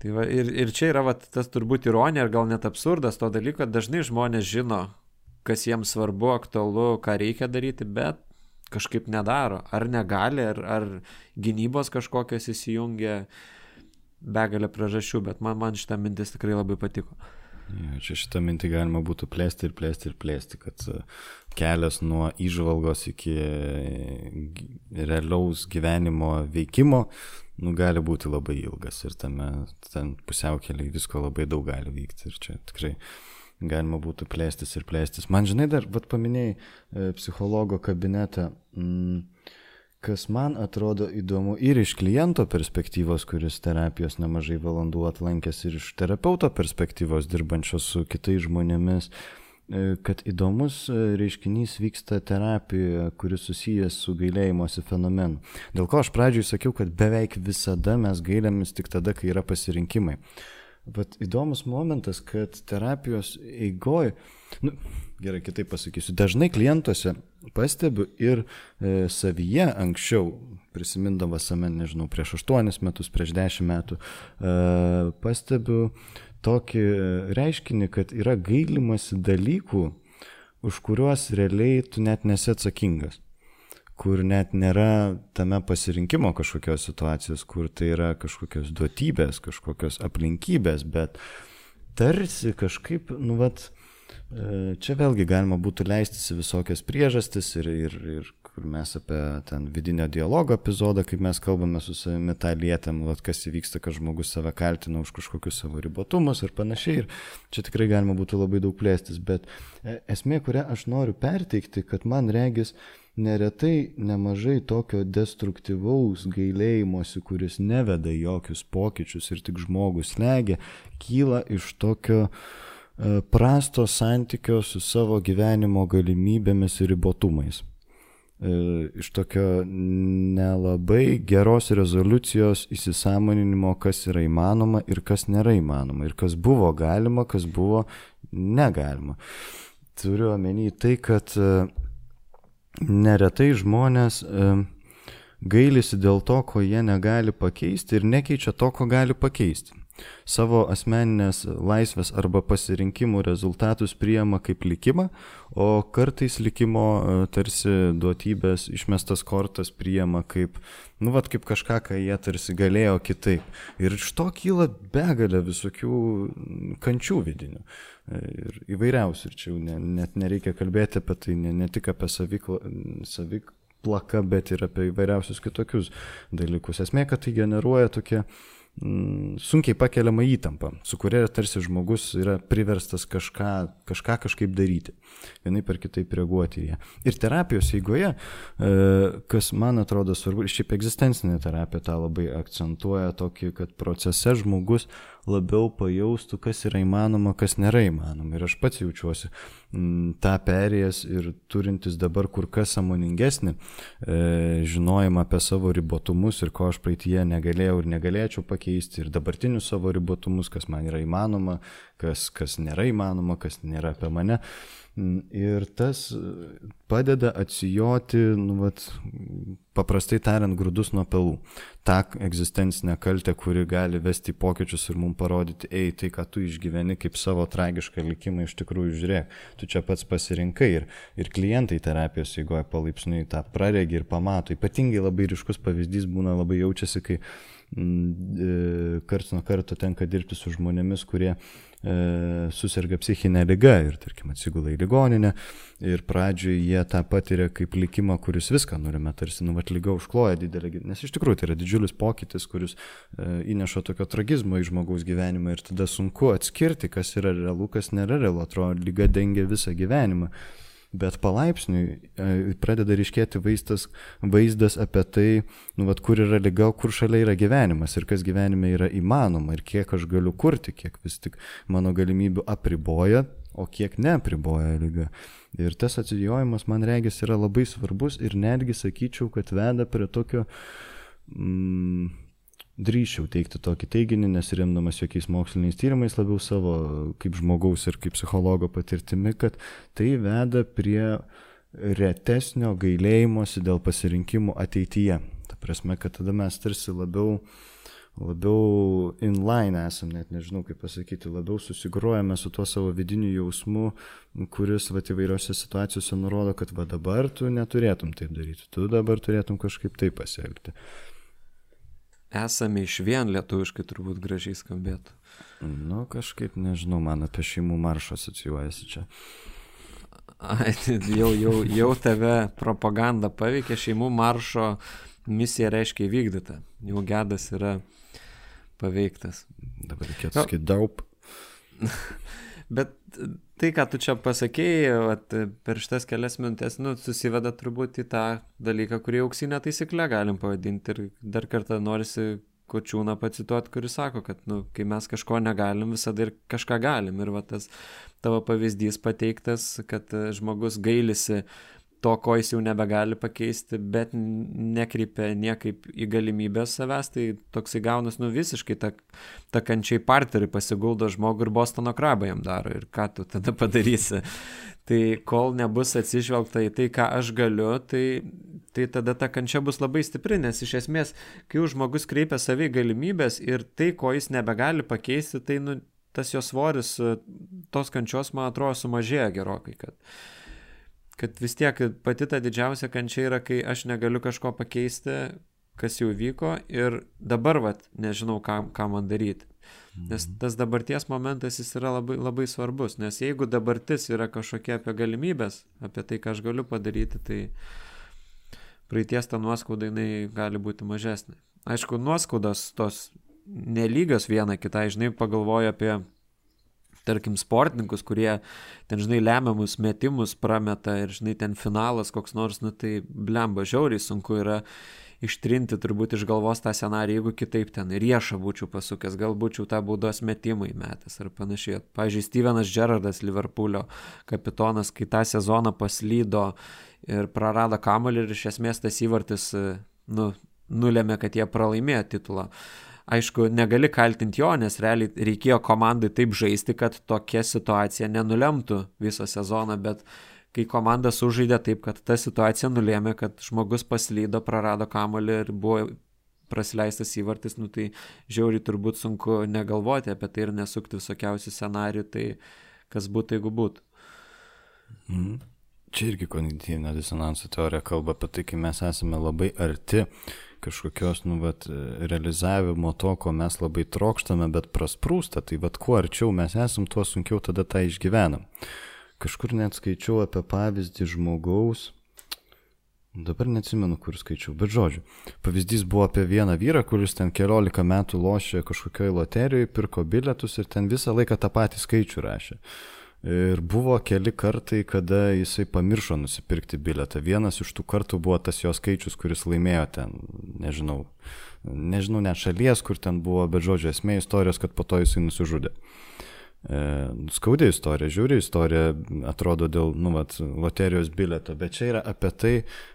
Tai va, ir, ir čia yra va, tas turbūt ironija ir gal net absurdas to dalyko, kad dažnai žmonės žino, kas jiems svarbu, aktualu, ką reikia daryti, bet kažkaip nedaro. Ar negali, ar, ar gynybos kažkokios įsijungia, begalė priežasčių, bet man, man šitą mintis tikrai labai patiko. Ja, čia šitą mintį galima būtų plėsti ir plėsti ir plėsti, kad e, kelias nuo įžvalgos iki realiaus gyvenimo veikimo nu, gali būti labai ilgas ir tame ten pusiaukeliai visko labai daug gali vykti ir čia tikrai galima būtų plėstis ir plėstis. Man žinai dar, vad paminėjai e, psichologo kabinetą, mm, kas man atrodo įdomu ir iš kliento perspektyvos, kuris terapijos nemažai valandų atlankęs, ir iš terapeuto perspektyvos dirbančios su kitais žmonėmis. E, kad įdomus e, reiškinys vyksta terapijoje, kuris susijęs su gailėjimosi fenomenu. Dėl ko aš pradžioj sakiau, kad beveik visada mes gailėmės tik tada, kai yra pasirinkimai. Bet įdomus momentas, kad terapijos eigoj, nu, gerai kitaip pasakysiu, dažnai klientuose pastebiu ir e, savyje anksčiau, prisimindavas amen, nežinau, prieš 8 metus, prieš 10 metų, e, pastebiu tokį reiškinį, kad yra gailimasi dalykų, už kuriuos realiai tu net nesi atsakingas kur net nėra tame pasirinkimo kažkokios situacijos, kur tai yra kažkokios duotybės, kažkokios aplinkybės, bet tarsi kažkaip, nu, vat, e, čia vėlgi galima būtų leistis į visokias priežastis ir, ir, ir kur mes apie ten vidinio dialogo epizodą, kaip mes kalbame su savimi tą lietėm, vat, kas įvyksta, kad žmogus save kaltina už kažkokius savo ribotumus ir panašiai. Ir čia tikrai galima būtų labai daug plėstis, bet e, esmė, kurią aš noriu perteikti, kad man regis neretai nemažai tokio destruktyvaus gailėjimosi, kuris neveda jokius pokyčius ir tik žmogus legia, kyla iš tokio e, prasto santykio su savo gyvenimo galimybėmis ir ribotumais. E, iš tokio nelabai geros rezoliucijos įsisamoninimo, kas yra įmanoma ir kas nėra įmanoma, ir kas buvo galima, kas buvo negalima. Turiu omeny tai, kad e, neretai žmonės e, gailisi dėl to, ko jie negali pakeisti ir nekeičia to, ko gali pakeisti savo asmeninės laisvės arba pasirinkimų rezultatus priema kaip likimą, o kartais likimo e, tarsi duotybės išmestas kortas priema kaip, nu, vad kaip kažką, ką jie tarsi galėjo kitaip. Ir iš to kyla begalė visokių kančių vidinių. E, ir įvairiausių. Ir čia jau ne, net nereikia kalbėti apie tai, ne, ne tik apie saviklą. Savik, plaka, bet ir apie įvairiausius kitokius dalykus. Esmė, kad tai generuoja tokie Mm, sunkiai pakeliama įtampa, su kuria tarsi žmogus yra priverstas kažką, kažką kažkaip daryti, vienai per kitaip reaguoti į ją. Ir terapijos eigoje, e, kas man atrodo svarbu, šiaip egzistencinė terapija tą labai akcentuoja tokį, kad procese žmogus labiau pajaustų, kas yra įmanoma, kas nėra įmanoma. Ir aš pats jaučiuosi m, mm, tą perėjęs ir turintis dabar kur kas samoningesnį e, žinojimą apie savo ribotumus ir ko aš praeitie negalėjau ir negalėčiau pakeisti ir dabartinius savo ribotumus, kas man yra įmanoma, kas, kas nėra įmanoma, kas nėra apie mane. Mm, ir tas padeda atsijoti, nu, vat, paprastai tariant, grūdus nuo pelų. Ta egzistencinė kaltė, kuri gali vesti pokyčius ir mums parodyti, ei, tai, ką tu išgyveni kaip savo tragišką likimą, iš tikrųjų žiūrėk, tu čia pats pasirinkai ir, ir klientai terapijos įgoje palaipsniui tą praregi ir pamato. Ypatingai labai ryškus pavyzdys būna labai jaučiasi, kai e, karts nuo karto tenka dirbti su žmonėmis, kurie e, susirga psichinė lyga ir, tarkim, atsigula į ligoninę ir pradžioje jie tą patiria kaip likimą, kuris viską nurime, tarsi, nu, vat lyga užkloja didelį, nes iš tikrųjų tai yra didžiulis pokytis, kuris e, įneša tokio tragizmo į žmogaus gyvenimą ir tada sunku atskirti, kas yra realu, kas nėra realu, atrodo, lyga dengia visą gyvenimą bet palaipsniui e, pradeda ryškėti vaizdas, vaizdas apie tai, nu, vat, kur yra lyga, kur šalia yra gyvenimas ir kas gyvenime yra įmanoma ir kiek aš galiu kurti, kiek vis tik mano galimybių apriboja o kiek nepriboja lyga. Ir tas atsijojimas, man regis, yra labai svarbus ir netgi sakyčiau, kad veda prie tokio, mm, drįšiau teikti tokį teiginį, nes remdamas jokiais moksliniais tyrimais, labiau savo kaip žmogaus ir kaip psichologo patirtimi, kad tai veda prie retesnio gailėjimosi dėl pasirinkimų ateityje. Ta prasme, kad tada mes tarsi labiau labiau inline esam, net nežinau kaip pasakyti, labiau susigrojame su tuo savo vidiniu jausmu, kuris va įvairiose situacijose nurodo, kad va dabar tu neturėtum taip daryti, tu dabar turėtum kažkaip taip pasielgti. Esame iš vien lietuviškai turbūt gražiai skambėtų. Nu, kažkaip nežinau, man apie šeimų maršą asocijuojasi čia. Ai, jau, jau, jau tave propaganda paveikė, šeimų maršo misija reiškia įvykdyta. Jau gedas yra paveiktas. Dabar reikėtų sakyti daup. Bet tai, ką tu čia pasakėjai, at, per šitas kelias minutės, nu, susiveda turbūt į tą dalyką, kurį auksinę taisyklę galim pavadinti. Ir dar kartą norisi kočiūną pacituoti, kuris sako, kad, nu, kai mes kažko negalim, visada ir kažką galim. Ir va tas tavo pavyzdys pateiktas, kad žmogus gailisi to, ko jis jau nebegali pakeisti, bet nekreipia niekaip į galimybę savęs, tai toksai gaunas, nu visiškai ta, ta kančiai parterį pasiguldo žmogų ir Bostono krabą jam daro ir ką tu tada padarysi. Tai kol nebus atsižvelgta į tai, ką aš galiu, tai, tai tada ta kančia bus labai stipri, nes iš esmės, kai žmogus kreipia savai galimybės ir tai, ko jis nebegali pakeisti, tai nu, tas jo svoris tos kančios, man atrodo, sumažėja gerokai. Kad, kad vis tiek pati ta didžiausia kančia yra, kai aš negaliu kažko pakeisti, kas jau vyko ir dabar, vat, nežinau, ką, ką man daryti. Nes mhm. tas dabarties momentas jis yra labai, labai svarbus, nes jeigu dabartis yra kažkokia apie galimybės, apie tai, ką aš galiu padaryti, tai praeities ta nuoskauda jinai gali būti mažesnė. Aišku, nuoskaudos tos nelygios viena kitai, žinai, pagalvoju apie tarkim, sportininkus, kurie ten, žinai, lemiamus metimus prameta ir, žinai, ten finalas koks nors, nu tai blemba, žiauriai sunku yra ištrinti turbūt iš galvos tą scenariją, jeigu kitaip ten riešą būčiau pasukęs, gal būčiau tą baudos metimą įmetęs ar panašiai. Pavyzdžiui, Stevenas Gerardas, Liverpoolio kapitonas, kai tą sezoną paslydo ir prarado kamuolį ir iš esmės tas įvartis, nu, nulėmė, kad jie pralaimėjo titulą. Uh, Aišku, negali kaltinti jo, nes realiai reikėjo komandai taip žaisti, kad tokia situacija nenulemtų visą sezoną, bet kai komanda sužaidė taip, kad ta situacija nulėmė, kad žmogus paslydo, prarado kamolį ir buvo prasileistas įvartis, nu tai žiauriai turbūt sunku negalvoti apie tai ir nesukti visokiausių scenarių, tai kas būtų, jeigu būtų. Mm. Čia irgi kognityvinio disonanso teorija kalba apie tai, kai mes esame labai arti kažkokios, nu, vat, realizavimo to, ko mes labai trokštame, bet prasprūsta, tai vad kuo arčiau mes esam, tuo sunkiau tada tą išgyvenam. Kažkur net skaičiau apie pavyzdį žmogaus, dabar neatsimenu, kur skaičiau, bet žodžiu, pavyzdys buvo apie vieną vyrą, kuris ten keliolika metų lošė kažkokioje loterijoje, pirko bilietus ir ten visą laiką tą patį skaičių rašė. Ir buvo keli kartai, kada jisai pamiršo nusipirkti biletą. Vienas iš tų kartų buvo tas jo skaičius, kuris laimėjo ten, nežinau, nežinau net šalies, kur ten buvo, bet žodžio esmė istorijos, kad po to jisai nusižudė. E, skaudė istorija, žiūri istorija, atrodo dėl, nu, vat, loterijos bileto, bet čia yra apie tai,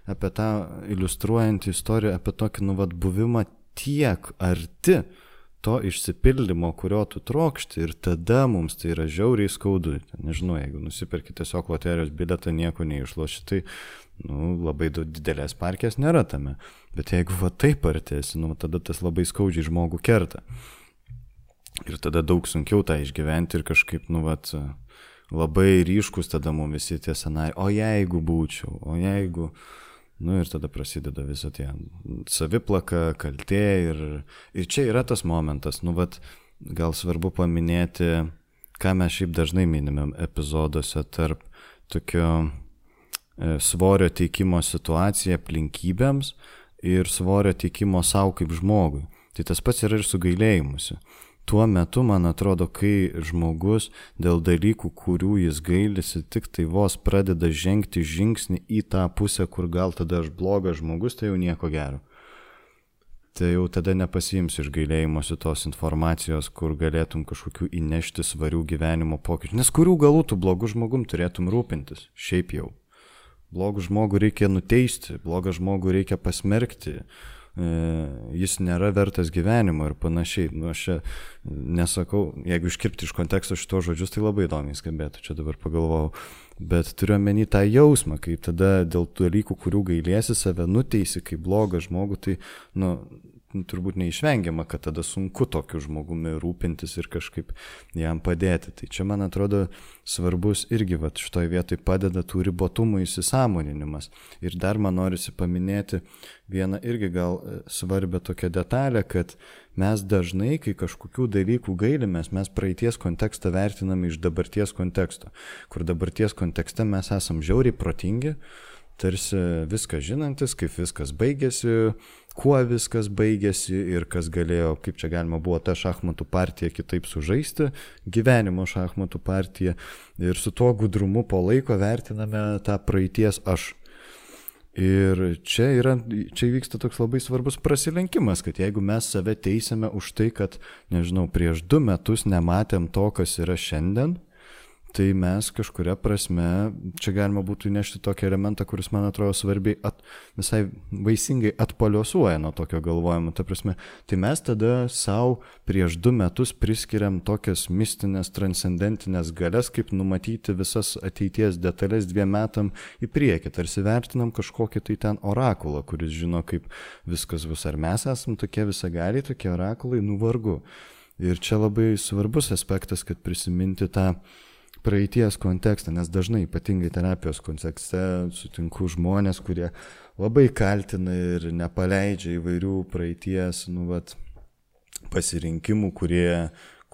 apie tą iliustruojantį istoriją, apie tokį, nu, vat, buvimą tiek arti, to išsipildymo, kurio tu trokšti ir tada mums tai yra žiauriai skaudu. Nežinau, jeigu nusipirki tiesiog loterijos biletą, nieko neišloši, tai nu, labai didelės parkės nėra tame. Bet jeigu va taip artėsi, nu, tada tas labai skaudžiai žmogų kerta. Ir tada daug sunkiau tą išgyventi ir kažkaip, nu, vat, labai ryškus tada mums visi tie scenarijai, o jeigu būčiau, o jeigu... Nu ir tada prasideda visą tie saviplaka, kaltė ir, ir čia yra tas momentas, nu vat, gal svarbu paminėti, ką mes šiaip dažnai minimėm epizoduose tarp tokio e, svorio teikimo situaciją aplinkybėms ir svorio teikimo savo kaip žmogui. Tai tas pats yra ir su gailėjimusi tuo metu, man atrodo, kai žmogus dėl dalykų, kurių jis gailisi, tik tai vos pradeda žengti žingsnį į tą pusę, kur gal tada aš blogas žmogus, tai jau nieko gero. tai jau tada nepasiims iš gailėjimosi tos informacijos, kur galėtum kažkokių įnešti svarių gyvenimo pokyčių. Nes kurių galų tu blogų žmogum turėtum rūpintis, šiaip jau. Blogų žmogų reikia nuteisti, blogą žmogų reikia pasmerkti, e, jis nėra vertas gyvenimo ir panašiai. Nu, aš čia nesakau, jeigu iškirpti iš konteksto šito žodžius, tai labai įdomiai skambėtų, čia dabar pagalvojau. Bet turiu omeny tą jausmą, kai tada dėl tų dalykų, kurių gailėsi save, nuteisi kaip blogą žmogų, tai, nu, turbūt neišvengiama, kad tada sunku tokiu žmogumi rūpintis ir kažkaip jam padėti. Tai čia, man atrodo, svarbus irgi va šitoje vietoje padeda tų ribotumų įsisamoninimas. Ir dar man norisi paminėti vieną irgi gal e, svarbę tokią detalę, kad mes dažnai, kai kažkokių dalykų gailimės, mes praeities kontekstą vertiname iš dabarties konteksto, kur dabarties kontekste mes esam žiauriai protingi, tarsi viską žinantis, kaip viskas baigėsi, kuo viskas baigėsi ir kas galėjo, kaip čia galima buvo tą šachmatų partiją kitaip sužaisti, gyvenimo šachmatų partiją ir su tuo gudrumu po laiko vertiname tą praeities aš. Ir čia, yra, čia vyksta toks labai svarbus prasilenkimas, kad jeigu mes save teisėme už tai, kad, nežinau, prieš du metus nematėm to, kas yra šiandien, tai mes kažkuria prasme, čia galima būtų įnešti tokį elementą, kuris man atrodo svarbiai, at, visai vaisingai atpaliuosuoja nuo tokio galvojimo. Ta prasme, tai mes tada savo prieš du metus priskiriam tokias mistinės, transcendentinės galės, kaip numatyti visas ateities detalės dviem metam į priekį. Tarsi vertinam kažkokį tai ten orakulą, kuris žino, kaip viskas bus. Ar mes esame tokie visagaliai, tokie orakulai, nuvargu. Ir čia labai svarbus aspektas, kad prisiminti tą praeities kontekstą, nes dažnai, ypatingai terapijos kontekste, sutinku žmonės, kurie labai kaltina ir nepaleidžia įvairių praeities, nu, vat, pasirinkimų, kurie,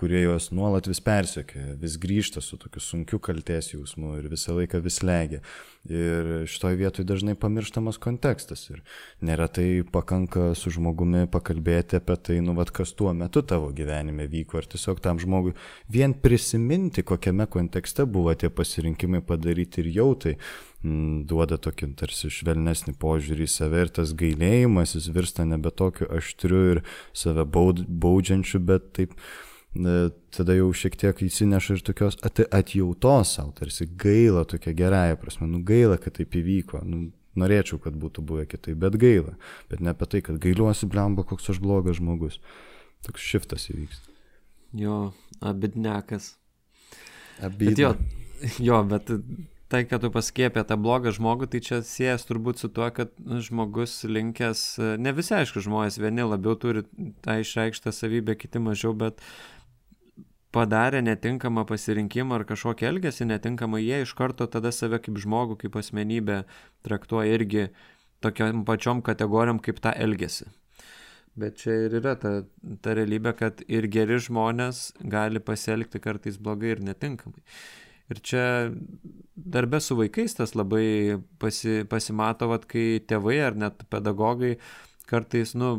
kurie juos nuolat vis persiokia, vis grįžta su tokiu sunkiu kalties jausmu ir visą laiką vis legia. Ir šitoje vietoje dažnai pamirštamas kontekstas ir neretai pakanka su žmogumi pakalbėti apie tai, nu, vad, kas tuo metu tavo gyvenime vyko ir tiesiog tam žmogui vien prisiminti, kokiame kontekste buvo tie pasirinkimai padaryti ir jau tai mm, duoda tokį tarsi švelnesnį požiūrį į save ir tas gailėjimas jis virsta nebe tokiu aštriu ir save baud, baudžiančiu, bet taip tada jau šiek tiek įsineša ir tokios atjautos savo, tarsi gaila tokia gerąją prasme, nu gaila, kad taip įvyko, nu, norėčiau, kad būtų buvę kitaip, bet gaila, bet ne apie tai, kad gailiuosi, blemba, koks aš blogas žmogus. Toks šiftas įvyksta. Jo, abidnekas. Abidnekas. Bet jo, jo, bet tai, kad tu pasakė apie tą blogą žmogų, tai čia siejas turbūt su tuo, kad nu, žmogus linkęs, ne visi aišku žmonės, vieni labiau turi tą išreikštą savybę, kiti mažiau, bet padarę netinkamą pasirinkimą ar kažkokį elgesį netinkamą, jie iš karto tada save kaip žmogų, kaip asmenybę traktuoja irgi tokiam pačiom kategorijom kaip tą elgesį. Bet čia ir yra ta, ta realybė, kad ir geri žmonės gali pasielgti kartais blogai ir netinkamai. Ir čia darbė su vaikais tas labai pasi, pasimato, vat, kai tėvai ar net pedagogai kartais, nu,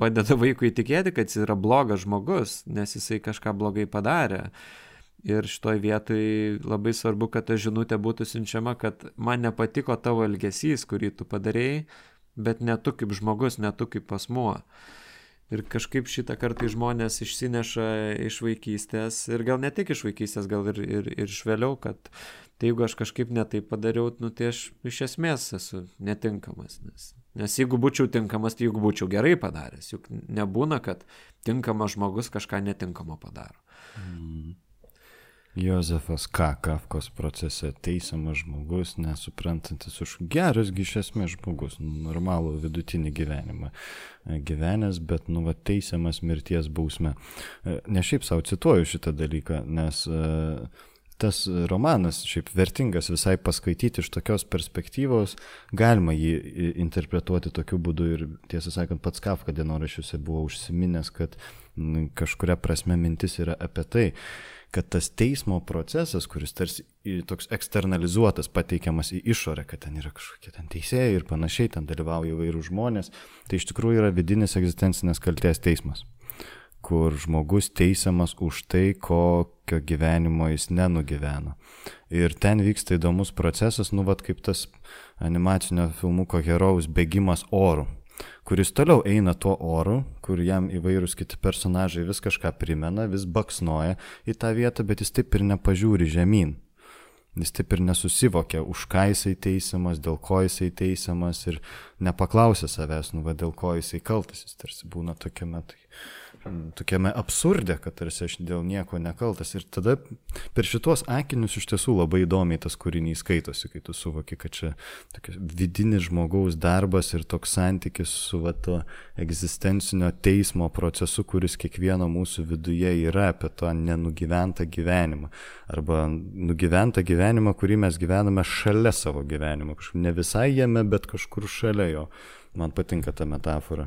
padeda vaikui įtikėti, kad jis yra blogas žmogus, nes jisai kažką blogai padarė. Ir šitoj vietoj labai svarbu, kad ta žinutė būtų siunčiama, kad man nepatiko tavo elgesys, kurį tu padarėjai, bet ne tu kaip žmogus, ne tu kaip asmuo. Ir kažkaip šitą kartą žmonės išsineša iš vaikystės ir gal ne tik iš vaikystės, gal ir, ir, ir iš vėliau, kad tai jeigu aš kažkaip netai padariau, nu, tai aš iš esmės esu netinkamas. Nes, nes jeigu būčiau tinkamas, tai jeigu būčiau gerai padaręs, juk nebūna, kad tinkamas žmogus kažką netinkamo padaro. Mm. Jozefas K. Kafkos procese teisiamas žmogus, nesuprantantis už geras, iš esmės žmogus, normalų vidutinį gyvenimą e, gyvenęs, bet, nu, va, teisiamas mirties bausme. E, ne šiaip savo cituoju šitą dalyką, nes uh, tas romanas šiaip vertingas visai paskaityti iš tokios perspektyvos, galima jį interpretuoti tokiu būdu ir tiesą sakant, pats Kafka dienorašiuose buvo užsiminęs, kad kažkuria prasme mintis yra apie tai, kad tas teismo procesas, kuris tarsi toks eksternalizuotas, pateikiamas į išorę, kad ten yra kažkokie ten teisėjai ir panašiai, ten dalyvauja įvairių žmonės, tai iš tikrųjų yra vidinis egzistencinės kalties teismas kur žmogus teisiamas už tai, kokio gyvenimo jis nenugyveno. Ir ten vyksta įdomus procesas, nu vad kaip tas animacinio filmuko herojaus bėgimas oru kuris toliau eina tuo oru, kur jam įvairūs kiti personažai vis kažką primena, vis baksnoja į tą vietą, bet jis taip ir nepažiūri žemyn. Jis taip ir nesusivokia, už ką jisai teisiamas, dėl ko jisai teisiamas ir nepaklausia savęs, nu va dėl ko jisai kaltas, jis tarsi būna tokiame, tai tokiame absurde, kad tarsi aš dėl nieko nekaltas. Ir tada per šitos akinius iš tiesų labai įdomiai tas kūrinys skaitosi, kai tu suvoki, kad čia vidinis žmogaus darbas ir toks santykis su va, to egzistencinio teismo procesu, kuris kiekvieno mūsų viduje yra apie tą nenugyventą gyvenimą. Arba nugyventą gyvenimą, kurį mes gyvename šalia savo gyvenimo. Kažkur ne visai jame, bet kažkur šalia jo. Man patinka ta metafora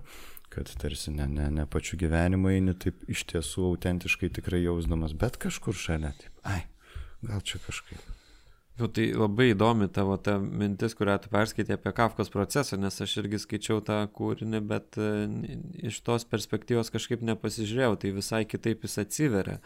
kad tarsi ne, ne, ne pačiu gyvenimu eini taip iš tiesų autentiškai tikrai jausdamas, bet kažkur šalia, taip, ai, gal čia kažkaip. Nu, tai labai įdomi tavo ta mintis, kurią tu perskaitė apie Kafkos procesą, nes aš irgi skaičiau tą kūrinį, bet e, iš tos perspektyvos kažkaip nepasižiūrėjau, tai visai kitaip jis atsiveria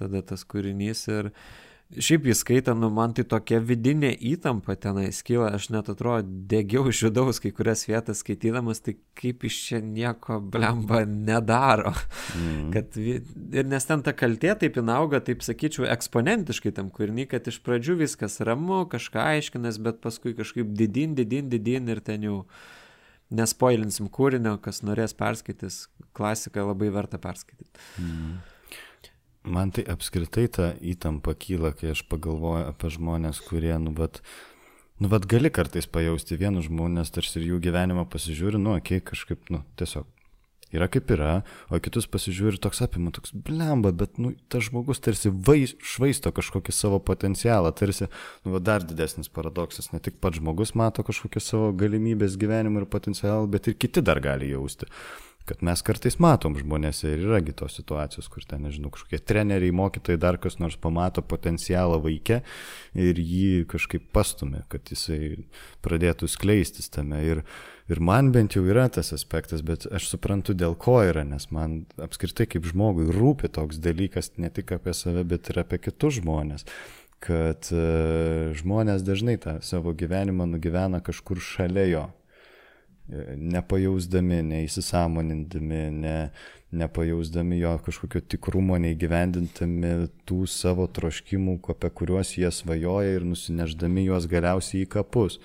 tada tas kūrinys ir uh, Šiaip jį skaitant, nu, man tai tokia vidinė įtampa tenai skyla, aš net atrodo degiau iš vidaus kai kurias vietas skaitydamas, tai kaip iš čia nieko blemba nedaro. Mm. Kad, ir nes ten ta kaltė taip inauga, taip sakyčiau, eksponentiškai tam kūrinį, kad iš pradžių viskas ramu, kažką aiškinas, bet paskui kažkaip didin, didin, didin ir ten jau nespoilinsim kūrinio, kas norės perskaitys, klasiką labai verta perskaityti. Mm. Man tai apskritai ta įtampa kyla, kai aš pagalvoju apie žmonės, kurie, nu, bet, nu, bet gali kartais pajausti vienus žmonės, tarsi ir jų gyvenimą pasižiūri, nu, okay, kažkaip, nu, tiesiog yra kaip yra, o kitus pasižiūri toks apima, toks blemba, bet, nu, tas žmogus tarsi vais, švaisto kažkokį savo potencialą, tarsi, nu, va, dar didesnis paradoksas, ne tik pats žmogus mato kažkokią savo galimybės gyvenimą ir potencialą, bet ir kiti dar gali jausti kad mes kartais matom žmonėse ir yragi tos situacijos, kur ten, nežinau, kažkokie treneriai, mokytojai, dar kas nors pamato potencialą vaikę ir jį kažkaip pastumė, kad jisai pradėtų skleistis tame. Ir, ir man bent jau yra tas aspektas, bet aš suprantu, dėl ko yra, nes man apskritai kaip žmogui rūpi toks dalykas ne tik apie save, bet ir apie kitus žmonės kad uh, žmonės dažnai tą savo gyvenimą nugyvena kažkur šalia jo, nepajausdami, neįsisamonindami, ne, nepajausdami jo kažkokio tikrumo, neįgyvendintami tų savo troškimų, apie kuriuos jie svajoja ir nusineždami juos galiausiai į kapus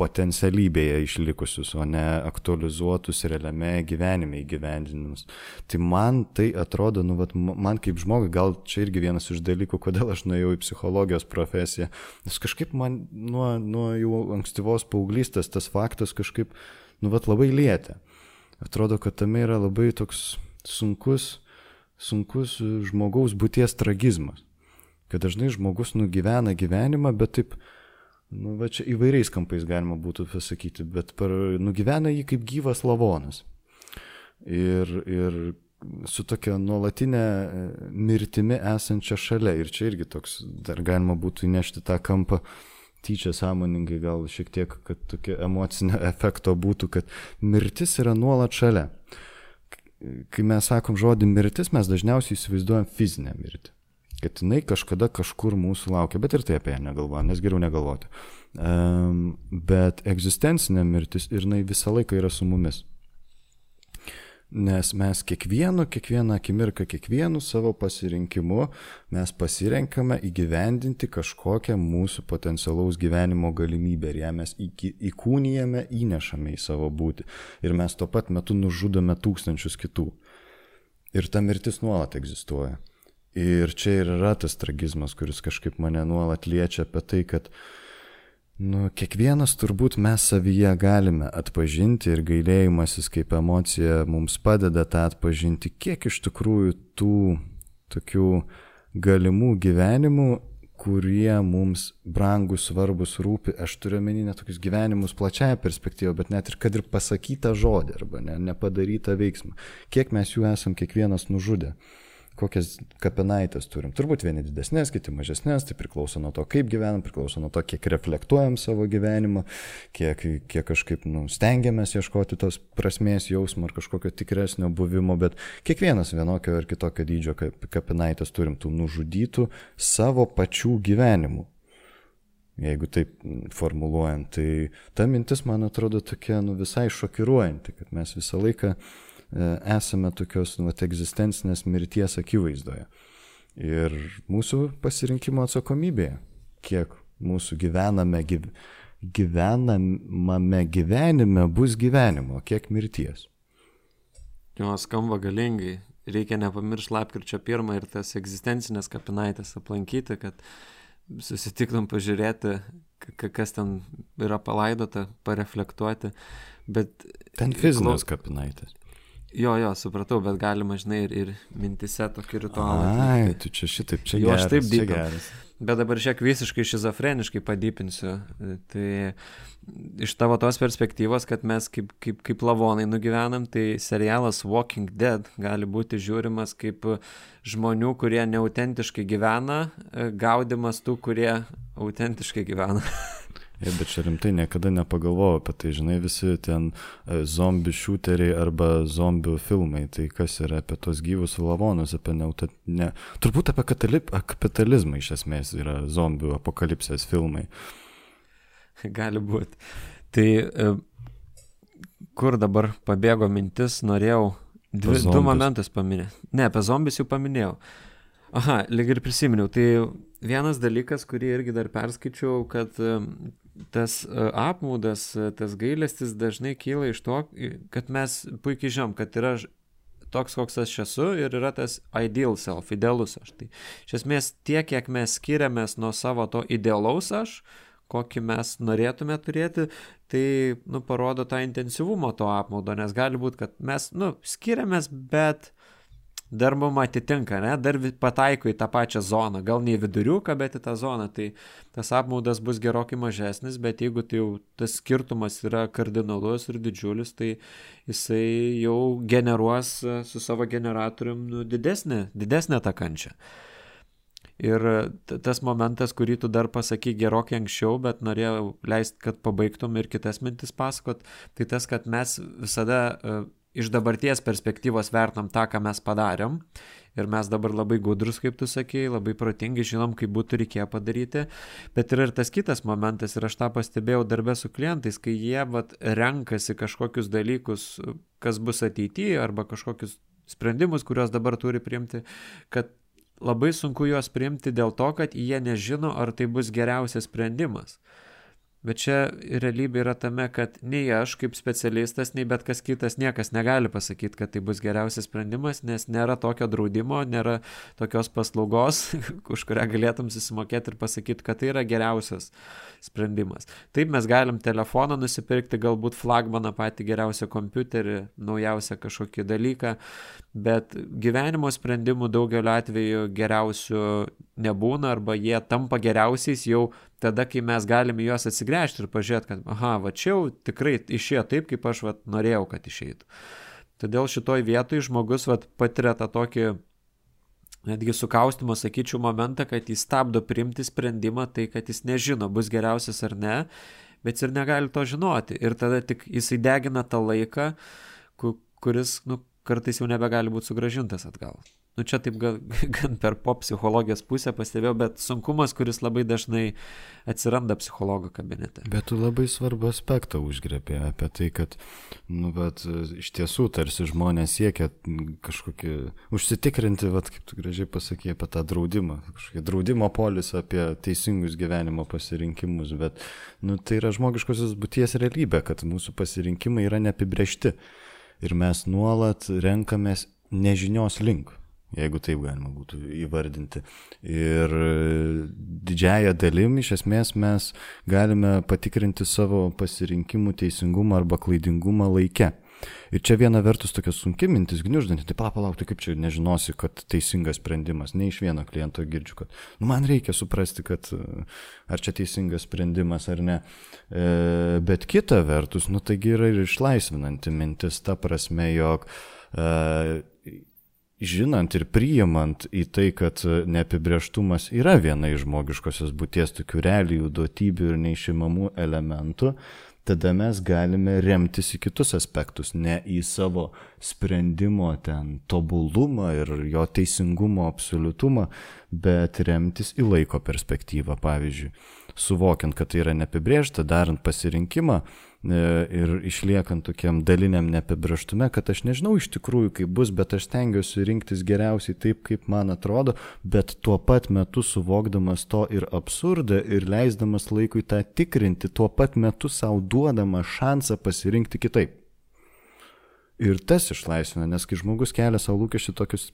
potencialybėje išlikusius, o ne aktualizuotus realiame gyvenime įgyvendinimus. Tai man tai atrodo, nu, vat, man kaip žmogui, gal čia irgi vienas iš dalykų, kodėl aš nuėjau į psichologijos profesiją, nes kažkaip man nuo, nuo jau ankstyvos paauglystės tas faktas kažkaip nu, vat labai lietė. Atrodo, kad tame yra labai toks sunkus, sunkus žmogaus būties tragizmas. Kad dažnai žmogus nugyvena gyvenimą, bet taip, nu, va čia įvairiais kampais galima būtų pasakyti, bet per, nugyvena jį kaip gyvas lavonas. Ir, ir su tokia nuolatinė e, mirtimi esančia šalia. Ir čia irgi toks, dar galima būtų įnešti tą kampą, uh, tyčia sąmoningai gal šiek tiek, kad tokio emocinio efekto būtų, kad mirtis yra nuolat šalia. Kai mes sakom žodį mirtis, mes dažniausiai įsivaizduojam fizinę mirtį. Kad jinai kažkada kažkur mūsų laukia, bet ir tai apie ją negalvojam, nes geriau negalvoti. Um, bet egzistencinė mirtis ir jinai visą laiką yra su mumis. Nes mes kiekvienu, kiekvieną akimirką, kiekvienu savo pasirinkimu mes pasirenkame įgyvendinti kažkokią mūsų potencialaus gyvenimo galimybę ir ją mes įkūnijame, įnešame į savo būti. Ir mes tuo pat metu nužudome tūkstančius kitų. Ir ta mirtis nuolat egzistuoja. Ir čia ir yra tas tragizmas, kuris kažkaip mane nuolat liečia apie tai, kad uh, Nu, kiekvienas turbūt mes savyje galime atpažinti ir gailėjimasis kaip emocija mums padeda tą atpažinti, kiek iš tikrųjų tų tokių galimų gyvenimų, kurie mums brangus, svarbus, rūpi, aš turiu menį ne tokius gyvenimus plačiaja perspektyva, bet net ir kad ir pasakytą žodį arba ne, nepadarytą veiksmą, kiek mes jų esam kiekvienas nužudę kokias kapinaitės turim. Turbūt vieni didesnės, kiti mažesnės, tai priklauso nuo to, kaip gyvenam, priklauso nuo to, kiek reflektuojam savo gyvenimą, kiek, kiek kažkaip nu, stengiamės ieškoti tos prasmės jausmo ar kažkokio tikresnio buvimo, bet kiekvienas vienokio ar kitokio dydžio kapinaitės turim tų nužudytų savo pačių gyvenimų. jeigu taip formuluojant. Tai ta mintis, man atrodo, tokia nu, visai šokiruojanti, kad mes visą laiką e, esame tokios nu, egzistencinės mirties akivaizdoje. Ir mūsų pasirinkimo atsakomybėje, kiek mūsų gyvename, gyv, gyvenamame gyvenime bus gyvenimo, kiek mirties. Jo, skamba galingai. Reikia nepamiršti lapkričio pirmą ir tas egzistencinės kapinaitės aplankyti, kad susitiktum pažiūrėti, kas ten yra palaidota, pareflektuoti. Bet... Ten fizinės kapinaitės. Jo, jo, supratau, bet galima, žinai, ir, ir mintise tokį ritualą. Ai, tu čia šitaip, čia geras. Aš taip dirbau. Bet dabar šiek visiškai šizofreniškai padypinsiu. Tai iš tavo tos perspektyvos, kad mes kaip, kaip, kaip lavonai nugyvenam, tai serialas Walking Dead gali būti žiūrimas kaip žmonių, kurie neautentiškai gyvena, gaudimas tų, kurie autentiškai gyvena. Ja, bet čia rimtai niekada nepagalvojau apie tai, žinai, visi ten e, zombių šūteriai arba zombių filmai, tai kas yra apie tos gyvus lavonus, apie neauta... Ne, turbūt apie katalip, kapitalizmą iš esmės yra zombių apokalipsės filmai. Gali būti. Tai e, kur dabar pabėgo mintis, norėjau dvi, du momentus paminėti. Ne, apie zombius jau paminėjau. Aha, lyg ir prisiminiau. Tai vienas dalykas, kurį irgi dar perskaičiau, kad tas e, apmaudas, e, tas gailestis dažnai kyla iš to, kad mes puikiai žinom, kad yra toks, koks aš esu ir yra tas ideal self, idealus aš. Tai iš esmės tiek, kiek mes skiriamės nuo savo to idealaus aš, kokį mes norėtume turėti, tai, nu, parodo tą intensyvumą to apmaudo, nes gali būti, kad mes, nu, skiriamės, bet dar mum atitinka, ne, dar pataiko į tą pačią zoną, gal ne į viduriuką, bet į tą zoną, tai tas apmaudas bus gerokai mažesnis, bet jeigu tai jau tas skirtumas yra kardinalus ir didžiulis, tai jisai jau generuos e, su savo generatorium nu, didesnę, didesnę tą kančią. Ir tas momentas, kurį tu dar pasaky gerokai anksčiau, bet norėjau leisti, kad pabaigtum ir kitas mintis pasakot, tai tas, kad mes visada uh, iš dabarties perspektyvos vertinam tą, ką mes padarėm. Ir mes dabar labai gudrus, kaip tu sakėjai, labai protingi, žinom, kaip būtų reikėję padaryti. Bet yra ir tas kitas momentas, ir aš tą pastebėjau darbę su klientais, kai jie vat, renkasi kažkokius dalykus, kas bus ateityje, arba kažkokius sprendimus, kuriuos dabar turi priimti, kad labai sunku juos priimti dėl to, kad jie nežino, ar tai bus geriausias sprendimas. Bet čia realybė yra tame, kad nei aš kaip specialistas, nei bet kas kitas niekas negali pasakyti, kad tai bus geriausias sprendimas, nes nėra tokio draudimo, nėra tokios paslaugos, už kurią galėtum susimokėti ir pasakyti, kad tai yra geriausias sprendimas. Taip mes galim telefoną nusipirkti, galbūt flagmaną patį geriausią kompiuterį, naujausią kažkokį dalyką, bet gyvenimo sprendimų daugeliu atveju geriausių nebūna arba jie tampa geriausiais jau tada, kai mes galime juos atsigręžti ir pažiūrėti, kad, aha, va čia jau tikrai išėjo taip, kaip aš va, norėjau, kad išeitų. Todėl šitoj vietoj žmogus va, patiria tą tokį netgi sukaustimo, sakyčiau, momentą, kad jis stabdo priimti sprendimą, tai kad jis nežino, bus geriausias ar ne, bet ir negali to žinoti. Ir tada tik jisai degina tą laiką, kuris, nu, kartais jau nebegali būti sugražintas atgal nu čia taip gan, gan per pop psichologijos pusę pastebėjau, bet sunkumas, kuris labai dažnai atsiranda psichologo kabinete. Bet tu labai svarbu aspektą užgrebė apie tai, kad, nu, bet iš tiesų tarsi žmonės siekia kažkokį, užsitikrinti, vat, kaip tu gražiai pasakė, apie tą draudimą, kažkokį draudimo polisą apie teisingus gyvenimo pasirinkimus, bet, nu, tai yra žmogiškosios būties realybė, kad mūsų pasirinkimai yra neapibriešti ir mes nuolat renkamės nežinios link jeigu taip galima būtų įvardinti. Ir didžiaja dalim iš esmės mes galime patikrinti savo pasirinkimų teisingumą arba klaidingumą laike. Ir čia viena vertus tokia sunki mintis, gniuždanti, tai palauk, tai kaip čia nežinosi, kad teisingas sprendimas, ne iš vieno kliento girdžiu, kad nu, man reikia suprasti, kad ar čia teisingas sprendimas ar ne. E, bet kita vertus, nu taigi yra ir išlaisvinanti mintis ta prasme, jog e, žinant ir priimant į tai, kad neapibrieštumas yra viena iš žmogiškosios būties tokių realijų, duotybių ir neišimamų elementų, tada mes galime remtis į kitus aspektus, ne į savo sprendimo ten tobulumą ir jo teisingumo absoliutumą, bet remtis į laiko perspektyvą. Pavyzdžiui, suvokiant, kad tai yra neapibriešta, darant pasirinkimą, ir išliekant tokiam daliniam neapibrieštume, kad aš nežinau iš tikrųjų, kaip bus, bet aš stengiuosi rinktis geriausiai taip, kaip man atrodo, bet tuo pat metu suvokdamas to ir absurdą ir leisdamas laikui tą tikrinti, tuo pat metu savo duodama šansą pasirinkti kitaip. Ir tas išlaisvina, nes kai žmogus kelia savo lūkesčių tokius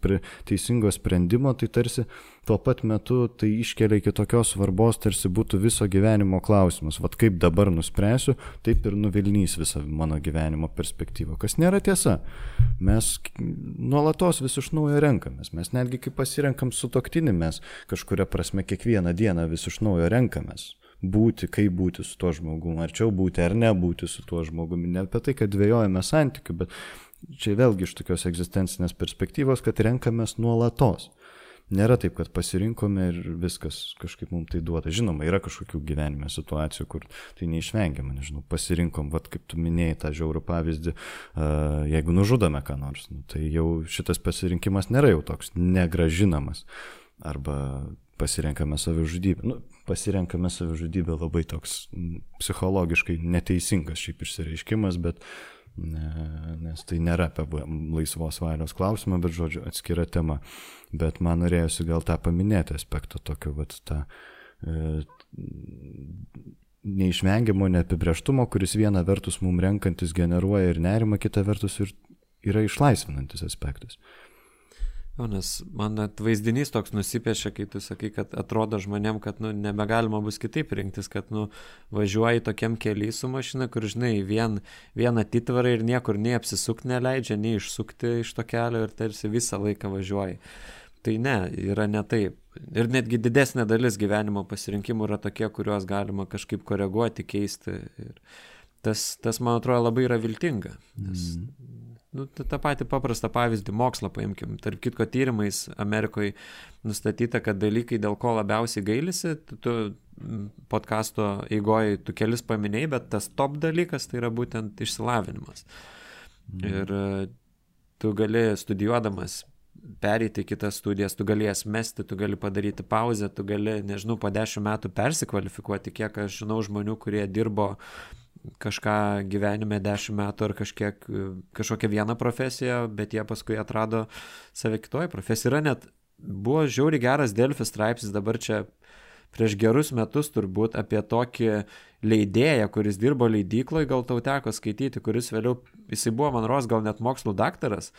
teisingo sprendimo, tai tarsi tuo pat metu tai iškelia iki tokios svarbos, tarsi būtų viso gyvenimo klausimas. Vat kaip dabar nuspręsiu, taip ir nuvilnys visą mano gyvenimo perspektyvą. Kas nėra tiesa. Mes nuolatos vis iš naujo renkamės. Mes netgi kai pasirenkam su toktinį, mes kažkuria prasme kiekvieną dieną vis iš naujo renkamės būti, kaip būti su tuo žmogumi, arčiau būti ar nebūti su tuo žmogumi. Ne apie tai, kad dvėjojame santykių, bet čia vėlgi iš tokios egzistencinės perspektyvos, kad renkamės nuolatos. Nėra taip, kad pasirinkome ir viskas kažkaip mums tai duoda. Žinoma, yra kažkokių gyvenime situacijų, kur tai neišvengiama, nežinau, pasirinkom, vad kaip tu minėjai tą žiaurų pavyzdį, jeigu nužudome ką nors, nu, tai jau šitas pasirinkimas nėra jau toks negražinamas. Arba pasirenkame savižudybę. Nu, pasirenkame savižudybę labai toks psichologiškai neteisingas šiaip išsireiškimas, bet ne, nes tai nėra apie laisvos valios klausimą, bet žodžiu atskira tema. Bet man norėjusi gal tą paminėti aspektą tokio, vat tą e, neišvengiamo neapibrieštumo, kuris viena vertus mums renkantis generuoja ir nerima, kita vertus ir yra išlaisvinantis aspektas. O, nes man net vaizdinys toks nusipiešia, kai tu sakai, kad atrodo žmonėm, kad nu, nebegalima bus kitaip rinktis, kad nu, važiuoji tokiam keliui su mašina, kur, žinai, vien, vieną atitvarą ir niekur nei apsisukti neleidžia, nei išsukti iš to kelio ir tarsi visą laiką važiuoji. Tai ne, yra ne taip. Ir netgi didesnė dalis gyvenimo pasirinkimų yra tokie, kuriuos galima kažkaip koreguoti, keisti. Ir tas, tas man atrodo, labai yra viltinga. Nes mm Nu, tą patį paprastą pavyzdį mokslo paimkim. Tarp kitko tyrimais Amerikoje nustatyta, kad dalykai, dėl ko labiausiai gailisi, tu, podkasto eigoje tu kelis paminėjai, bet tas top dalykas tai yra būtent išsilavinimas. Mm. Ir e, tu gali studijuodamas pereiti kitas studijas, tu galės mesti, tu gali padaryti pauzę, tu gali, nežinau, po dešimt metų persikvalifikuoti, kiek aš žinau žmonių, kurie dirbo kažką gyvenime dešimt metų ar kažkiek, kažkokią vieną profesiją, bet jie paskui atrado save kitoje profesijoje. Yra net, buvo žiauri geras Delfis straipsnis dabar čia prieš gerus metus turbūt apie tokį leidėją, kuris dirbo leidykloje, gal tau teko skaityti, kuris vėliau, jisai buvo, man ros, gal net mokslo daktaras,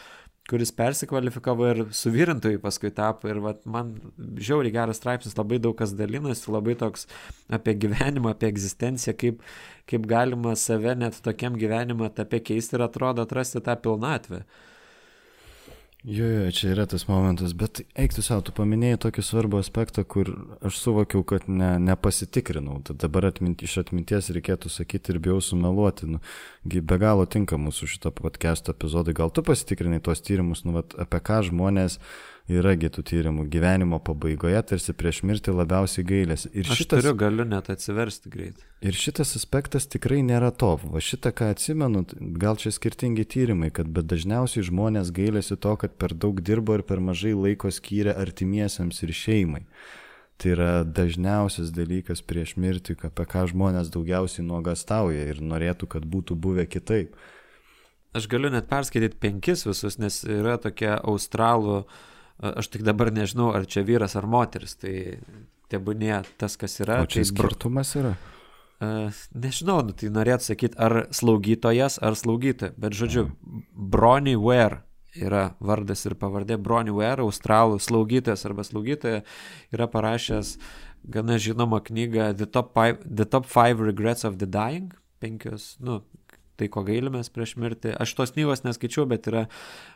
kuris persikvalifikavo ir suvirintojai paskui tapo. Ir vat, man žiauriai geras straipsnis, labai daug kas dalinosi, labai toks apie gyvenimą, apie egzistenciją, kaip, kaip galima save net tokiam gyvenimo etape keisti ir atrodo atrasti tą pilnatvę. Jo, jo, čia yra tas momentas, bet eiktų savo, tu paminėjai tokį svarbų aspektą, kur aš suvokiau, kad ne, nepasitikrinau. Tad dabar atmint, iš atminties reikėtų sakyti ir bijau sumeluoti. Nu, be galo tinka mūsų šito podcast epizodai. Gal tu pasitikrinai tuos tyrimus, nu, vat, apie ką žmonės yra tų tyrimų gyvenimo pabaigoje, tarsi prieš mirtį labiausiai gailės. Ir Aš šitas, turiu, galiu net atsiversti greit. Ir šitas aspektas tikrai nėra to. Va šitą, ką atsimenu, gal čia skirtingi tyrimai, kad bet dažniausiai žmonės gailėsi to, kad per daug dirbo ir per mažai laiko skyrė artimiesiams ir šeimai. Tai yra dažniausias dalykas prieš mirtį, apie ką žmonės daugiausiai nuogastauja ir norėtų, kad būtų buvę kitaip. Aš galiu net perskaityti penkis visus, nes yra tokia australų uh, aš tik dabar nežinau, ar čia vyras ar moteris, tai tebūnė tas, kas yra. O čia tai skirtumas yra? Nežinau, nu, tai norėtų sakyti, ar slaugytojas, ar slaugytoja, bet žodžiu, Brony Ware yra vardas ir pavardė, Brony Ware, australų slaugytojas arba slaugytoja, yra parašęs gana žinomą knygą The Top Five, The Top Five Regrets of the Dying, penkios, nu, tai, ko gailimės prieš mirtį. Aš tos knygos neskaičiau, bet yra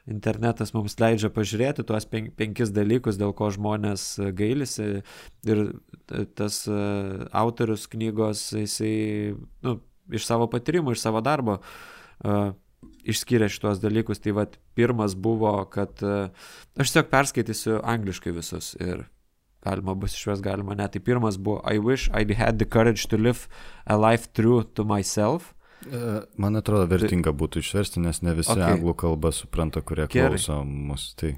internetas mums leidžia pažiūrėti tuos pen, penkis dalykus, dėl ko žmonės gailisi. Ir tas e, autorius knygos, jisai nu, iš savo patyrimų, iš savo darbo uh, išskyrė šitos dalykus. Tai vad, pirmas buvo, kad uh, aš tiesiog perskaitysiu angliškai visus ir galima bus išves, galima ne. Tai pirmas buvo I wish I had the courage to live a life true to myself. E, man atrodo, vertinga būtų išversti, nes ne visi okay. anglų kalbą supranta, kurie Gerai. klauso mus. Tai...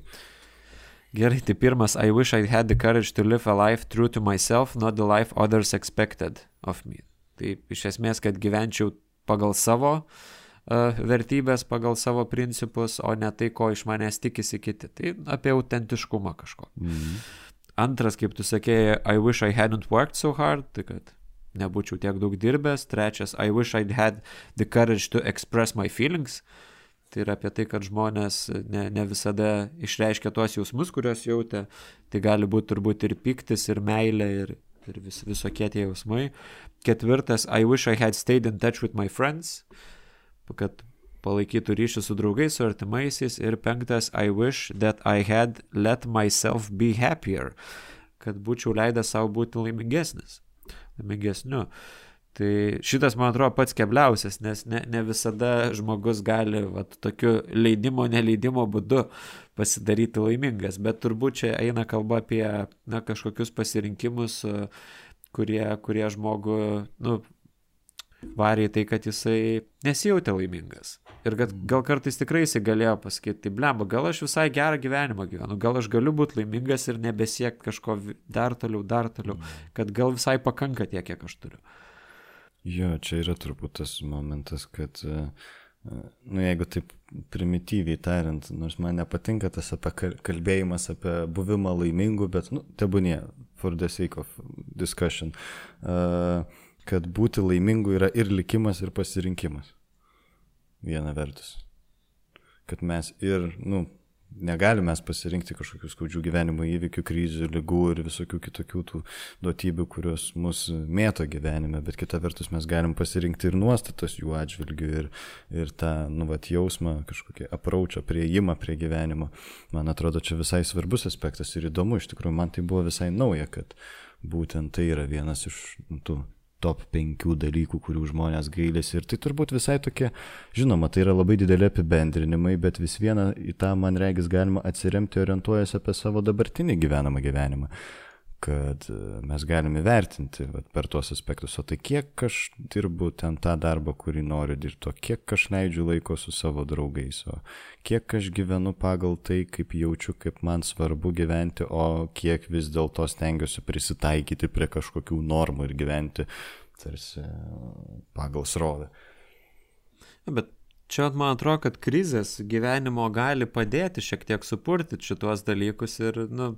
Gerai, tai pirmas, I wish I had the courage to live a life true to myself, not the life others expected of me. Tai iš esmės, kad gyvenčiau pagal savo uh, vertybės, pagal savo principus, o ne tai, ko iš manęs tikisi kiti. Tai apie autentiškumą kažko. Mhm. Antras, kaip tu sakėjai, I wish I hadn't worked so hard, tai kad nebūčiau tiek daug dirbęs. Trečias, I wish I'd had the courage to express my feelings. Tai yra apie tai, kad žmonės ne, ne visada išreiškia tuos jausmus, kuriuos jautė. Tai gali būti turbūt ir piktis, ir meilė, ir, ir vis, visokie tie jausmai. Ketvirtas, I wish I had stayed in touch with my friends. Kad palaikytų ryšį su draugais, su artimaisiais. Ir penktas, I wish that I had let myself be happier. Kad būčiau leidęs savo būti laimingesnis laimingesniu. Tai šitas, man atrodo, pats kebliausias, nes ne, ne visada žmogus gali vat, tokiu leidimo, neleidimo būdu pasidaryti laimingas, bet turbūt čia eina kalba apie na, kažkokius pasirinkimus, kurie, kurie žmogų nu, varė į tai, kad jisai nesijautė laimingas. Ir kad gal kartais tikrai jisai galėjo pasakyti, tai blemba, gal aš visai gerą gyvenimą gyvenu, gal aš galiu būti laimingas ir nebesiekti kažko dar toliau, dar toliau, kad gal visai pakanka tiek, kiek aš turiu. Jo, čia yra turbūt tas momentas, kad, e, e, nu jeigu taip primityviai tariant, nors man nepatinka tas apie kalbėjimas apie buvimą laimingu, bet, nu, tebūnie, for the sake of discussion. Uh, kad būti laimingu yra ir likimas, ir pasirinkimas. Viena vertus. Kad mes ir, nu, negalime mes pasirinkti kažkokių skaudžių gyvenimo įvykių, krizių, lygų ir visokių kitokių tų duotybių, kurios mus mėto gyvenime, bet kita vertus mes galim pasirinkti ir nuostatas jų atžvilgių ir, ir tą, nu, vat, jausmą, kažkokį apraučią, prieimą prie gyvenimo. Man atrodo, čia visai svarbus aspektas ir įdomu, iš tikrųjų, man tai buvo visai nauja, kad būtent tai yra vienas iš nu, tų top 5 dalykų, kurių žmonės gailėsi. Ir tai turbūt visai tokie, žinoma, tai yra labai dideli apibendrinimai, bet vis viena į tą, man regis, galima atsiremti orientuojasi apie savo dabartinį gyvenamą gyvenimą kad e, mes galime vertinti vat, per tuos aspektus, o tai kiek aš dirbu ten tą darbą, kurį noriu dirbti, o kiek aš leidžiu laiko su savo draugais, o kiek aš gyvenu pagal tai, kaip jaučiu, kaip man svarbu gyventi, o kiek vis dėlto stengiuosi prisitaikyti prie kažkokių normų ir gyventi tarsi pagal srovę. Bet čia man atrodo, kad krizės gyvenimo gali padėti šiek tiek supurtyti šituos dalykus ir, nu,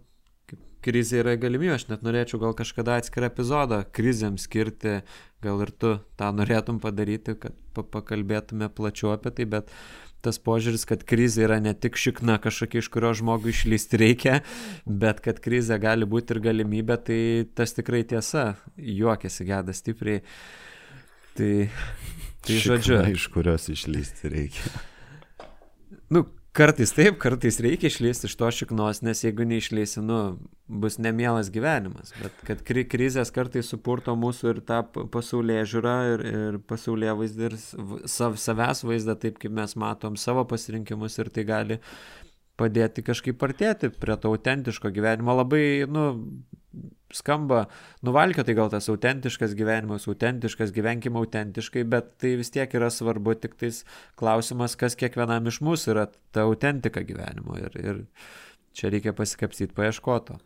krizė yra galimybė, aš net norėčiau gal kažkada atskirą epizodą krizėm skirti, gal ir tu tą norėtum padaryti, kad pakalbėtume plačiau apie tai, bet tas požiūris, kad krizė yra ne tik šikna kažkokia, iš kurio žmogui išlysti reikia, bet kad krizė gali būti ir galimybė, tai tas tikrai tiesa, juokėsi geda stipriai. Tai, tai šikna, žodžiu. Iš kurios išlysti reikia. Nu, Kartais taip, kartais reikia išlysti iš to šiknos, nes jeigu neišlysi, nu, bus nemielas gyvenimas. Bet kad kri krizės kartais supurto mūsų ir tą pasaulyje žiūrą ir, ir pasaulyje vaizdą ir sav, savęs vaizdą taip, kaip mes matom savo pasirinkimus ir tai gali padėti kažkaip artėti prie to autentiško gyvenimo. Labai, nu, skamba nuvalkiotai gal tas autentiškas gyvenimas, autentiškas, gyvenkime autentiškai, bet tai vis tiek yra svarbu, tik tais klausimas, kas kiekvienam iš mūsų yra ta autentika gyvenimo ir, ir čia reikia pasikapstyti paieškoto.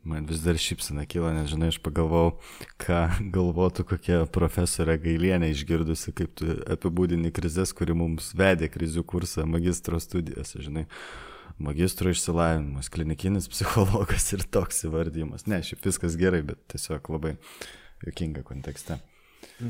Man vis dar šypsina kyla, nes žinai, aš pagalvojau, ką galvotų kokia profesorė Gailienė išgirdusi, kaip tu apibūdini krizės, kuri mums vedė krizių kursą magistro studijose, žinai. Magistro išsilavinimas, klinikinis psichologas ir toks įvardymas. Ne, šiaip viskas gerai, bet tiesiog labai jokinga kontekste.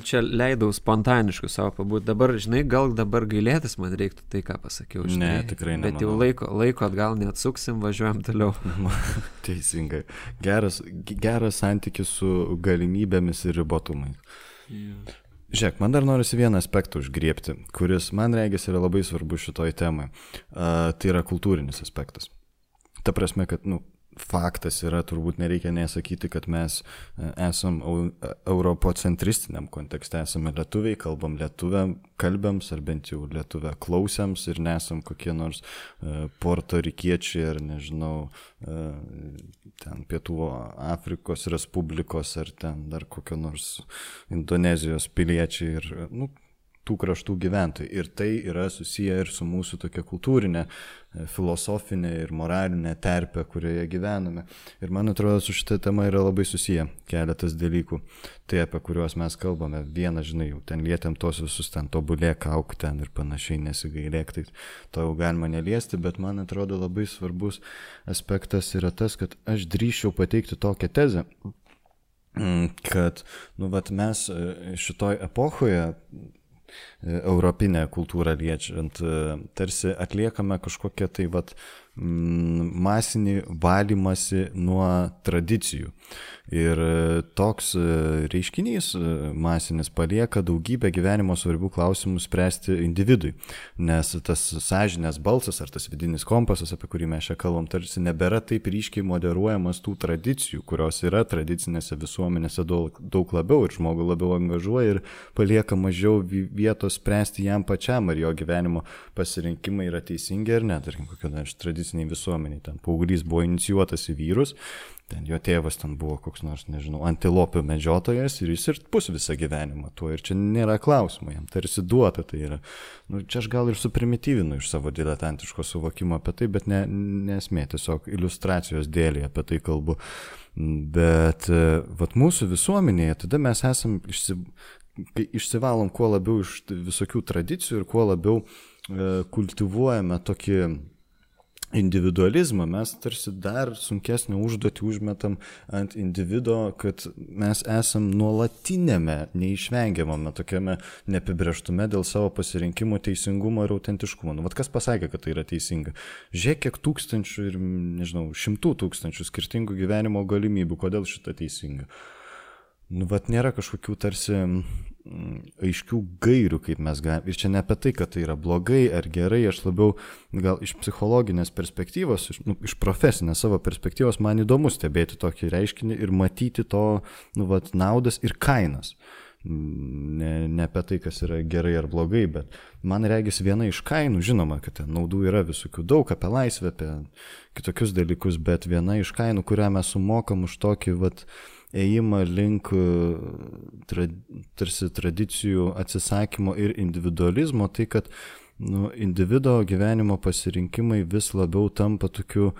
Čia leidau spontaniškų savo pabūti. Dabar, žinai, gal dabar gailėtis man reiktų tai, ką pasakiau. Žinai, ne, tikrai ne. Bet jau laiko, laiko atgal neatsuksim, važiuojam toliau. Teisingai. Geras, geras santykis su galimybėmis ir ribotumais. Yeah. Žiūrėk, man dar norisi vieną aspektą užgriepti, kuris man regis yra labai svarbus šitoj temai. Uh, tai yra kultūrinis aspektas. Ta prasme, kad, nu, faktas yra, turbūt nereikia nesakyti, kad mes e, esam europocentristiniam kontekste, esame lietuviai, kalbam lietuviam, kalbėms ar bent jau lietuvę klausiams ir nesam kokie nors uh, portorikiečiai ar nežinau, ten Pietų Afrikos Respublikos ar ten dar kokio nors Indonezijos piliečiai ir, nu, tų kraštų gyventojai. Ir tai yra susiję ir su mūsų tokia kultūrinė, e, filosofinė ir moralinė terpė, kurioje gyvename. Ir man atrodo, su šitą temą yra labai susiję keletas dalykų. Tai apie kuriuos mes kalbame. Vieną, žinai, jau ten lietėm tos visus ten tobulėk, auk ten ir panašiai nesigailėk, tai to jau galima neliesti, bet man atrodo labai svarbus aspektas yra tas, kad aš drįšiau pateikti tokią tezę, mm, kad, nu, vat mes e, šitoj epochoje europinę kultūrą liečiant, tarsi atliekame kažkokią tai vat, masinį valymasi nuo tradicijų. Ir e, toks e, reiškinys e, masinis palieka daugybę gyvenimo svarbių klausimų spręsti individui. Nes tas sąžinės balsas ar tas vidinis kompasas, apie kurį mes čia kalbam, tarsi nebėra taip ryškiai moderuojamas tų tradicijų, kurios yra tradicinėse visuomenėse daug, daug labiau ir žmogų labiau angažuoja ir palieka mažiau vietos spręsti jam pačiam, ar jo gyvenimo pasirinkimai yra teisingi ar ne. Tarkim, kokia nors tradiciniai visuomeniai. Ten paauglys buvo inicijuotas į vyrus, Ten jo tėvas ten buvo koks nors, nežinau, antilopių medžiotojas ir jis ir pus visą gyvenimą tuo. Ir čia nėra klausimų, jam tarsi duota tai yra. Nu, čia aš gal ir suprimityvinu iš savo diletantiško suvokimo apie tai, bet ne, nesmė, tiesiog iliustracijos dėlį apie tai kalbu. Bet vat mūsų visuomenėje tada mes esam išsi, išsivalom kuo labiau iš visokių tradicijų ir kuo labiau e, kultivuojame tokį individualizmą mes tarsi dar sunkesnę užduotį užmetam ant individo, kad mes esam nuolatinėme, neišvengiamame tokiame neapibrieštume dėl savo pasirinkimų teisingumo ir autentiškumo. Nu, vat kas pasakė, kad tai yra teisinga? Žiūrėk, kiek tūkstančių ir, nežinau, šimtų tūkstančių skirtingų gyvenimo galimybių, kodėl šitą teisinga. Nu, vat nėra kažkokių tarsi aiškių gairių, kaip mes galime. Ir čia ne apie tai, kad tai yra blogai ar gerai, aš labiau gal iš psichologinės perspektyvos, iš, nu, iš profesinės savo perspektyvos, man įdomu stebėti tokį reiškinį ir matyti to nu, vat, naudas ir kainas. Ne, ne apie tai, kas yra gerai ar blogai, bet man regis viena iš kainų, žinoma, kad ten naudų yra visokių daug, apie laisvę, apie kitokius dalykus, bet viena iš kainų, kurią mes sumokam už tokį, vat, uh, ėjimą link e, tra, tarsi tradicijų atsisakymo ir individualizmo, tai kad nu, individo gyvenimo pasirinkimai vis labiau tampa tokiu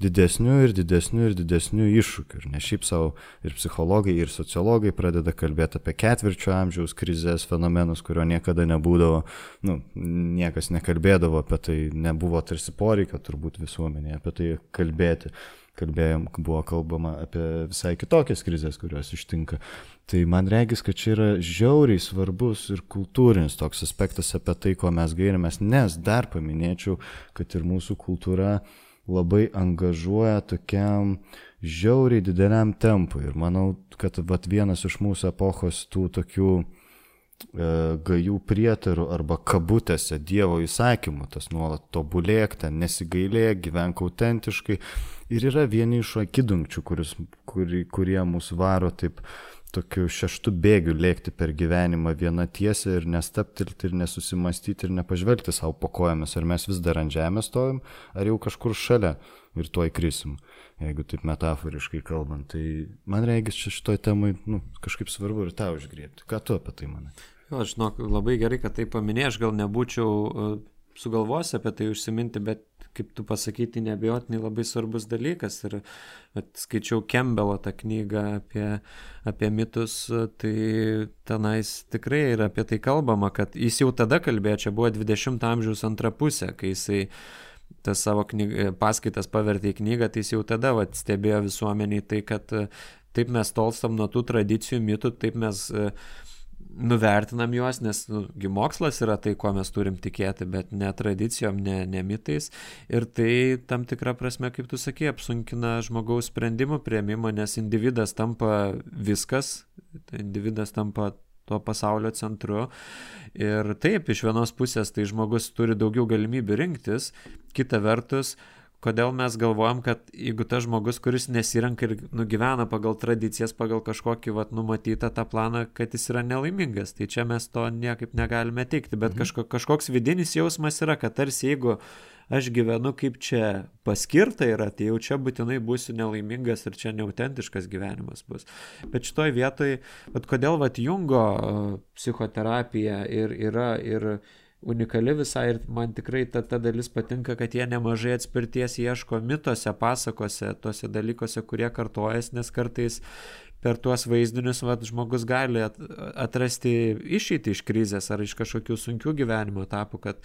didesniu ir didesniu ir didesniu iššūkiu. Ir ne šiaip savo ir psichologai, ir sociologai pradeda kalbėti apie ketvirčio amžiaus krizės fenomenus, kurio niekada nebūdavo, nu, niekas nekalbėdavo apie tai, nebuvo tarsi poreikio turbūt visuomenėje apie tai kalbėti kalbėjom, buvo kalbama apie visai kitokias krizės, kurios ištinka. Tai man regis, kad čia yra žiauriai svarbus ir kultūrinis toks aspektas apie tai, ko mes gairimės, nes dar paminėčiau, kad ir mūsų kultūra labai angažuoja tokiam žiauriai dideliam tempui. Ir manau, kad vat, vienas iš mūsų epochos tų tokių gajų prietarų arba kabutėse Dievo įsakymų, tas nuolat tobulėk, ten nesigailėk, gyvenk autentiškai, ir yra vieni iš akidungčių, kuris, kuri, kurie mus varo taip tokiu šeštu bėgiu lėkti per gyvenimą vieną tiesę ir nestaptilti ir nesusimastyti ir nepažvelgti savo po kojomis, ar mes vis dar ant žemės stovim, ar jau kažkur šalia ir tuoj krisim, jeigu taip metaforiškai kalbant. Tai man reikės čia šitoj temai nu, kažkaip svarbu ir tą užgriebti. Ką tu apie tai manai? Jo, žinok, labai gerai, kad tai paminėjai, aš gal nebūčiau uh, sugalvos apie tai užsiminti, bet kaip tu pasakyti, nebejotinai labai svarbus dalykas. Ir skaičiau Kembelo tą knygą apie, apie mitus, tai tenais tikrai yra apie tai kalbama, kad jis jau tada kalbėjo, čia buvo 20 amžiaus antra pusė, kai jisai tas savo knyg, paskaitas pavertė į knygą, tai jis jau tada vat, stebėjo visuomeniai tai, kad taip mes tolstam nuo tų tradicijų mitų, taip mes uh, nuvertinam juos, nes nu, mokslas yra tai, ko mes turim tikėti, bet ne tradicijom, ne, ne mitais. Ir tai tam tikrą prasme, kaip tu sakai, apsunkina žmogaus sprendimų prieimimą, nes individas tampa viskas, individas tampa to pasaulio centru. Ir taip, iš vienos pusės tai žmogus turi daugiau galimybių rinktis, kita vertus, uh, kodėl mes galvojam, kad jeigu tas žmogus, kuris nesirenka ir nugyvena pagal tradicijas, pagal kažkokį vat, numatytą tą planą, kad jis yra nelaimingas. Tai čia mes to niekaip negalime teikti, bet mhm. kažko, kažkoks vidinis jausmas yra, kad tarsi jeigu aš gyvenu kaip čia paskirta yra, tai jau čia būtinai būsiu nelaimingas ir čia neautentiškas gyvenimas bus. Bet šitoj vietoj, bet kodėl vat Jungo psichoterapija ir yra ir unikali visai ir man tikrai ta, ta dalis patinka, kad jie nemažai atspirties ieško mitose, pasakose, tose dalykuose, kurie kartojas, nes kartais per tuos vaizdinius vat, žmogus gali atrasti išeitį iš krizės ar iš kažkokių sunkių gyvenimo etapų, kad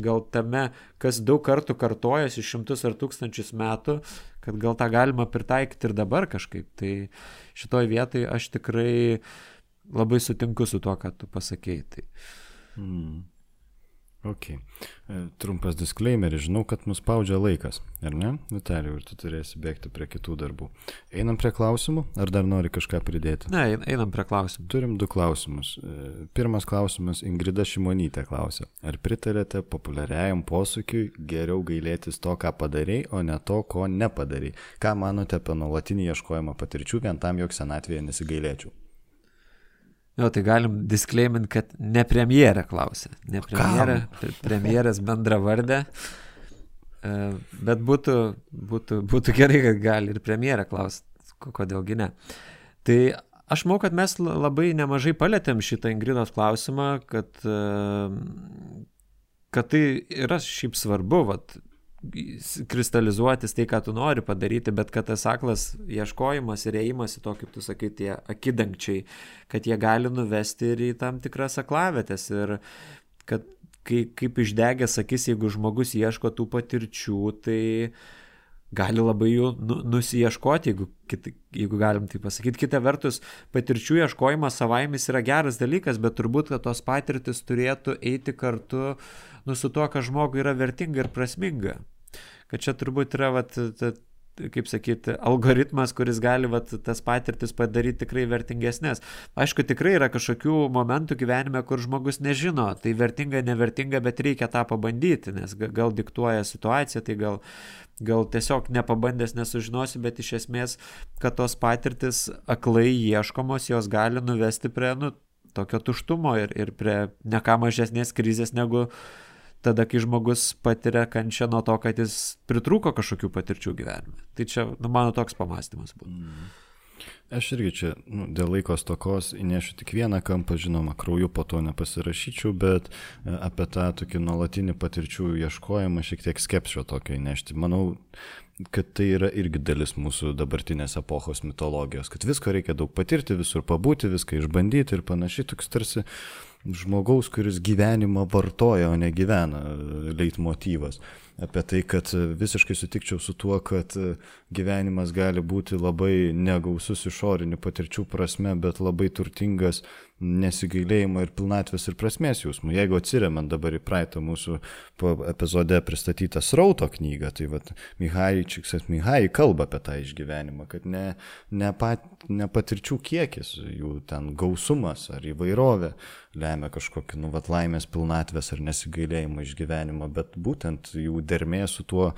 gal tame, kas daug kartų kartojasi šimtus ar tūkstančius metų, kad gal tą galima pritaikyti ir dabar kažkaip. Tai šitoj vietai aš tikrai labai sutinku su tuo, ką tu pasakėjai. Tai... Hmm. Ok. E, trumpas disclaimeris, žinau, kad mus spaudžia laikas, ar ne, Vitalijau, ir tu turėsi bėgti prie kitų darbų. Einam prie klausimų, ar dar nori kažką pridėti? Ne, einam prie klausimų. Turim du klausimus. E, pirmas klausimas Ingrida Šimonytė klausė. Ar pritarėte populiariajam posakiui geriau gailėtis to, ką padarėjai, o ne to, ko nepadarėjai? Ką manote apie nuolatinį ieškojimą patirčių vien tam, jog senatvėje nesigailėčiau? Jo, tai galim disclaimint, kad ne premjerė klausė. Ne premjerė, premjerės bendra vardė. E, bet būtų, būtų, būtų gerai, kad gali ir premjerė klausti, kodėlgi ne. Tai aš manau, kad mes labai nemažai palėtėm šitą Ingridos klausimą, kad, e, kad tai yra šiaip svarbu, vat, kristalizuotis tai, ką tu nori padaryti, bet kad tas aklas ieškojimas ir ėjimas į to, kaip tu sakai, tie akidangčiai, kad jie gali nuvesti ir į tam tikras aklavėtės ir kad kai, kaip išdegęs akis, jeigu žmogus ieško tų patirčių, tai gali labai jų nu, nusieškoti, jeigu, kit, jeigu galim tai pasakyti. Kita vertus, patirčių ieškojimas savaimis yra geras dalykas, bet turbūt, kad tos patirtis turėtų eiti kartu nu, su tuo, kas žmogui yra vertinga ir prasminga kad čia turbūt yra, vat, ta, kaip sakyti, algoritmas, kuris gali vat, tas patirtis padaryti tikrai vertingesnės. Aišku, tikrai yra kažkokių momentų gyvenime, kur žmogus nežino, tai vertinga, nevertinga, bet reikia tą pabandyti, nes gal diktuoja situacija, tai gal, gal tiesiog nepabandęs nesužinosi, bet iš esmės, kad tos patirtis aklai ieškomos, jos gali nuvesti prie, nu, tokio tuštumo ir, ir prie neką mažesnės krizės negu tada, kai žmogus patiria kančią nuo to, kad jis pritrūko kažkokių patirčių gyvenime. Tai čia, nu, mano toks pamastymas buvo. Mm. Aš irgi čia nu, dėl laikos tokos įnešiu tik vieną kampą, žinoma, krauju po to nepasirašyčiau, bet e, apie tą tokį nuolatinį patirčių ieškojimą šiek tiek skepsio tokio įnešti. Manau, kad tai yra irgi dalis mūsų dabartinės epochos mitologijos, kad visko reikia daug patirti, visur pabūti, viską išbandyti ir panašiai, toks tarsi žmogaus, kuris gyvenimą vartoja, o ne gyvena leitmotyvas. Apie tai, kad visiškai sutikčiau su tuo, kad gyvenimas gali būti labai negausus išorinių patirčių prasme, bet labai turtingas nesigailėjimo ir pilnatvės ir prasmės jausmų. Jeigu atsiriamant dabar į praeitą mūsų epizode pristatytą srauto knygą, tai vad Mihai Čiksas Mihai kalba apie tą išgyvenimą, kad ne, ne, pat, ne patirčių kiekis, jų ten gausumas ar įvairovė lemia kažkokį, nu, vat laimės pilnatvės ar nesigailėjimo išgyvenimą, bet būtent jų dermė su tuo,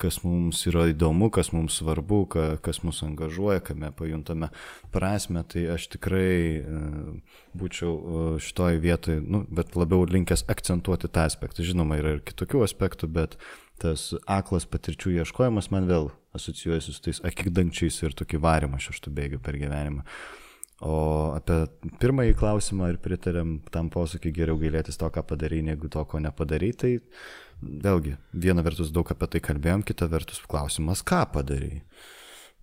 kas mums yra įdomu, kas mums svarbu, ka, kas mus angažuoja, kame pajuntame prasme, tai aš tikrai būčiau e, šitoj vietoj, nu, bet labiau linkęs akcentuoti tą aspektą. Žinoma, yra ir kitokių aspektų, bet tas aklas patirčių ieškojimas man vėl asocijuojasi su tais akikdančiais ir tokį varimą šeštų bėgių per gyvenimą. O apie pirmąjį klausimą ir pritarėm tam posakį geriau gailėtis to, ką padarai, negu to, ko nepadarai, tai vėlgi, viena vertus daug apie tai kalbėjom, kita vertus klausimas, ką padarai.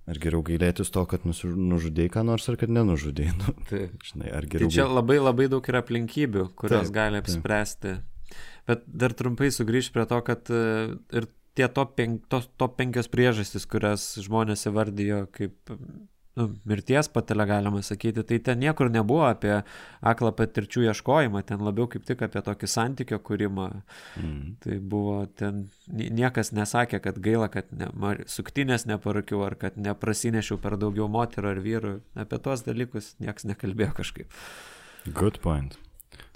Ar geriau gailėtis to, kad nužudėjai ką nors, ar kad nenužudėjai? Nu, tai, žinai, ar geriau. Tai čia labai labai daug yra aplinkybių, kurios taip, gali apspręsti. Taip. Bet dar trumpai sugrįžti prie to, kad e, ir tie top, penk, to, top penkios priežastys, kurias žmonės įvardijo kaip nu, mirties patelė, galima sakyti, tai ten niekur nebuvo apie aklą patirčių ieškojimą, ten labiau kaip tik apie tokį santykio kūrimą. Mm. Tai buvo ten, niekas nesakė, kad gaila, kad ne, suktinės neparukiau ar kad neprasinešiau per daugiau moterų ar vyrų. Apie tuos dalykus niekas nekalbėjo kažkaip. Good point.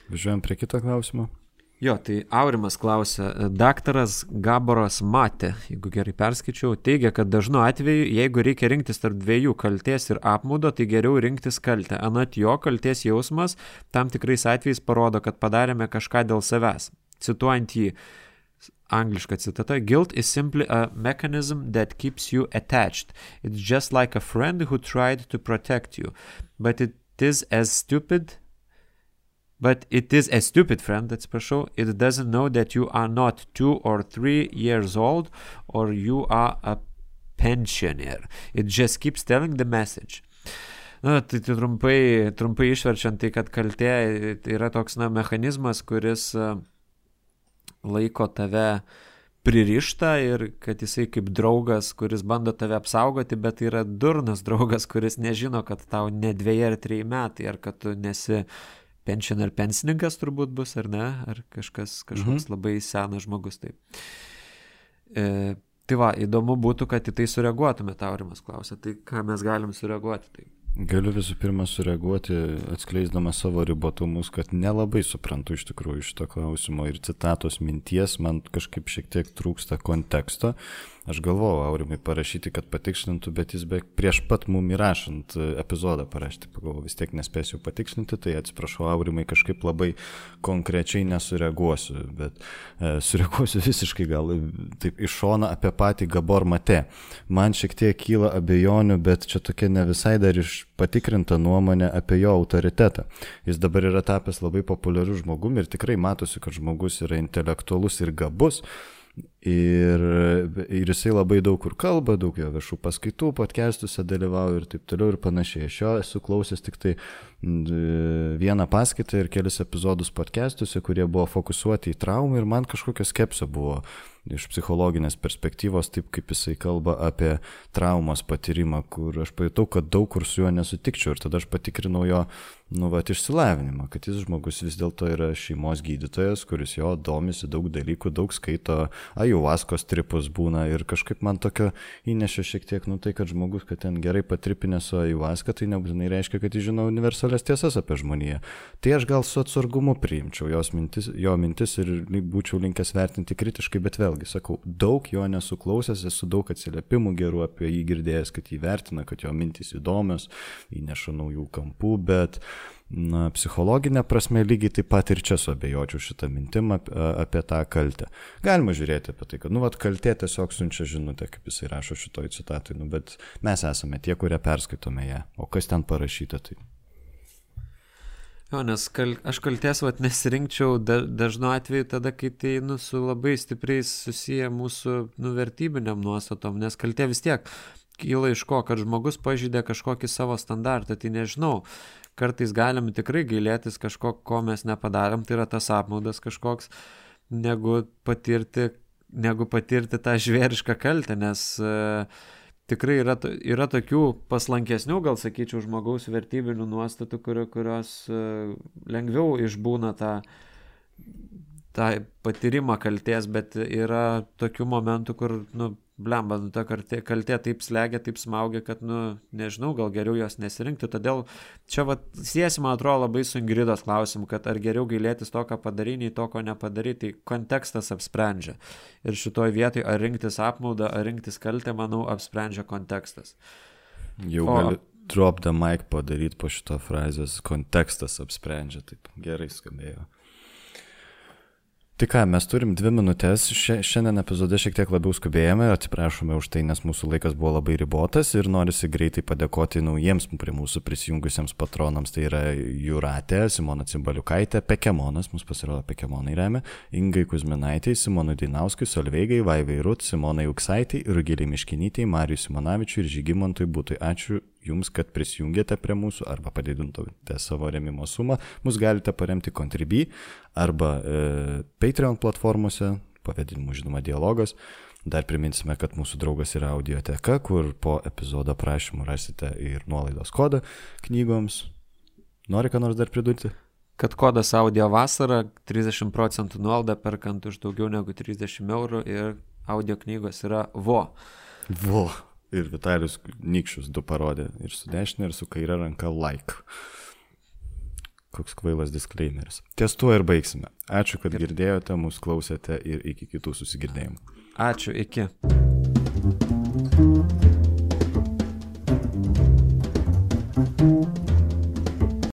Važiuojam prie kito klausimo. Jo, tai Aurimas klausia, daktaras Gaboras Matė, jeigu gerai perskaičiau, teigia, kad dažnu atveju, jeigu reikia rinktis tarp dviejų kalties ir apmūdo, tai geriau rinktis kaltę. Anot jo, kalties jausmas tam tikrais atvejais parodo, kad padarėme kažką dėl savęs. Cituojant jį, Angliška citata. Guilt is simply a mechanism that keeps you attached. It's just like a friend who tried to protect you. But it is as stupid. But it is a stupid friend, atsiprašau. It doesn't know that you are not two or three years old or you are a pensioner. It just keeps telling the message. Na, tai, tai trumpai, trumpai išverčiant, tai kad kaltė yra toks, na, mechanizmas, kuris uh, laiko tave pririšta ir kad jisai kaip draugas, kuris bando tave apsaugoti, bet yra durnas draugas, kuris nežino, kad tau ne dviejai ar trejai metai, ar kad tu nesi pension ar pensininkas turbūt bus, ar ne, ar kažkas, kažkoks mhm. labai senas žmogus taip. E, tai va, įdomu būtų, kad į tai sureaguotume, Taurimas klausė, tai ką mes galim sureaguoti. Tai. Galiu visų pirma sureaguoti, atskleisdama savo ribotumus, kad nelabai suprantu iš tikrųjų šito klausimo ir citatos minties, man kažkaip šiek tiek trūksta konteksto. Aš galvojau Aurimai parašyti, kad patikslintų, bet jis be prieš pat mum įrašant epizodą parašyti, pagalvojau, vis tiek nespėsiu patikslinti, tai atsiprašau Aurimai, kažkaip labai konkrečiai nesureaguosiu, bet e, sureaguosiu visiškai gal taip iš šona apie patį Gabor Mate. Man šiek tiek kyla abejonių, bet čia tokia ne visai dar iš patikrinta nuomonė apie jo autoritetą. Jis dabar yra tapęs labai populiariu žmogumi ir tikrai matosi, kad žmogus yra intelektualus ir gabus. Ir, ir jisai labai daug kur kalba, daug jo viešų paskaitų, podcastuose dalyvauja ir taip toliau ir panašiai. Aš jo esu klausęs tik tai vieną paskaitą ir kelis epizodus podcastuose, kurie buvo fokusuoti į traumą ir man kažkokio skepsio buvo iš psichologinės perspektyvos, taip kaip jisai kalba apie traumos patyrimą, kur aš pajutau, kad daug kur su juo nesutikčiau ir tada aš patikrinau jo, nu, va, išsilavinimą, kad jis žmogus vis dėlto yra šeimos gydytojas, kuris jo domisi daug dalykų, daug skaito, ajuvaskos tripus būna ir kažkaip man tokio įnešė šiek tiek, nu, tai, kad žmogus, kad ten gerai patripinė su ajuvaska, tai nebūtinai reiškia, kad jis žino universalias tiesas apie žmoniją. Tai aš gal su atsargumu priimčiau jos mintis, jo mintis ir būčiau linkęs vertinti kritiškai, bet vėl vėlgi sakau, daug jo nesuklausęs, esu daug atsiliepimų gerų apie jį girdėjęs, kad jį vertina, kad jo mintys įdomios, įneša naujų kampų, bet na, psichologinė prasme lygiai taip pat ir čia suabejočiau šitą mintimą apie, apie tą kaltę. Galima žiūrėti apie tai, kad, nu, vat, kaltė tiesiog siunčia žinutę, kaip jisai rašo šitoj citatui, nu, bet mes esame tie, kurie perskaitome ją, o kas ten parašyta, tai Jo, nes kal, aš kalties vat nesirinkčiau da, dažnu atveju tada, kai tai nu, su labai stipriai susiję mūsų nuvertybiniam nuostatom, nes kaltė vis tiek kyla iš ko, kad žmogus pažydė kažkokį savo standartą, tai nežinau, kartais galim tikrai gailėtis kažko, ko mes nepadarėm, tai yra tas apmaudas kažkoks, negu patirti, negu patirti tą žvėrišką kaltę, nes uh, tikrai yra, yra tokių paslankesnių, gal sakyčiau, žmogaus vertybinių nuostatų, kurio, kurios e, lengviau išbūna tą, tą patyrimą kalties, bet yra tokių momentų, kur, nu, blemba, nu, ta kaltė, kaltė taip slegia, taip smaugia, kad, nu, nežinau, gal geriau jos nesirinkti. Todėl čia, va, siesi, man atrodo, labai su Ingridos klausimu, kad ar geriau gailėtis to, ką padarai, nei to, ko nepadarai, tai kontekstas apsprendžia. Ir šitoje vietoje, ar rinktis apmaudą, ar rinktis kaltę, manau, apsprendžia kontekstas. Jau o, gali drop the mic padaryti po šito frazės, kontekstas apsprendžia, taip gerai skambėjo. Tai ką, mes turim dvi minutės, šiandien epizode šiek tiek labiau skubėjome, atsiprašome už tai, nes mūsų laikas buvo labai ribotas ir norisi greitai padėkoti naujiems prie mūsų prisijungusiems patronams, tai yra Juratė, Simona Cimbaliukaitė, Pekemonas, mūsų pasirodo Pekemonai remia, Ingai Kuzminaitai, Simonui Dainauskui, Solveigai, Vaivai Rut, Simonai Uksaitai, Rugiliai Miškinytei, Marijui Simonavičiui ir Žygimantui Būtui. Ačiū jums, kad prisijungėte prie mūsų arba padidintumėte savo remimo sumą. Mus galite paremti Contribui arba e, Patreon platformose, pavadinimu žinoma dialogas. Dar priminsime, kad mūsų draugas yra audioteka, kur po epizodo prašymų rasite ir nuolaidos kodą knygoms. Nori ką nors dar pridurti? Kad kodas audio vasara 30 procentų nuolaida perkant už daugiau negu 30 eurų ir audio knygos yra vo. Vo ir Vitalijus Nikščius du parodė. Ir su dešinė, ir su kairė ranka like. Koks kvailas disclaimeris. Ties tuo ir baigsime. Ačiū, kad ir... girdėjote, mūsų klausėte ir iki kitų susigirdėjimų. Ačiū, iki. thank you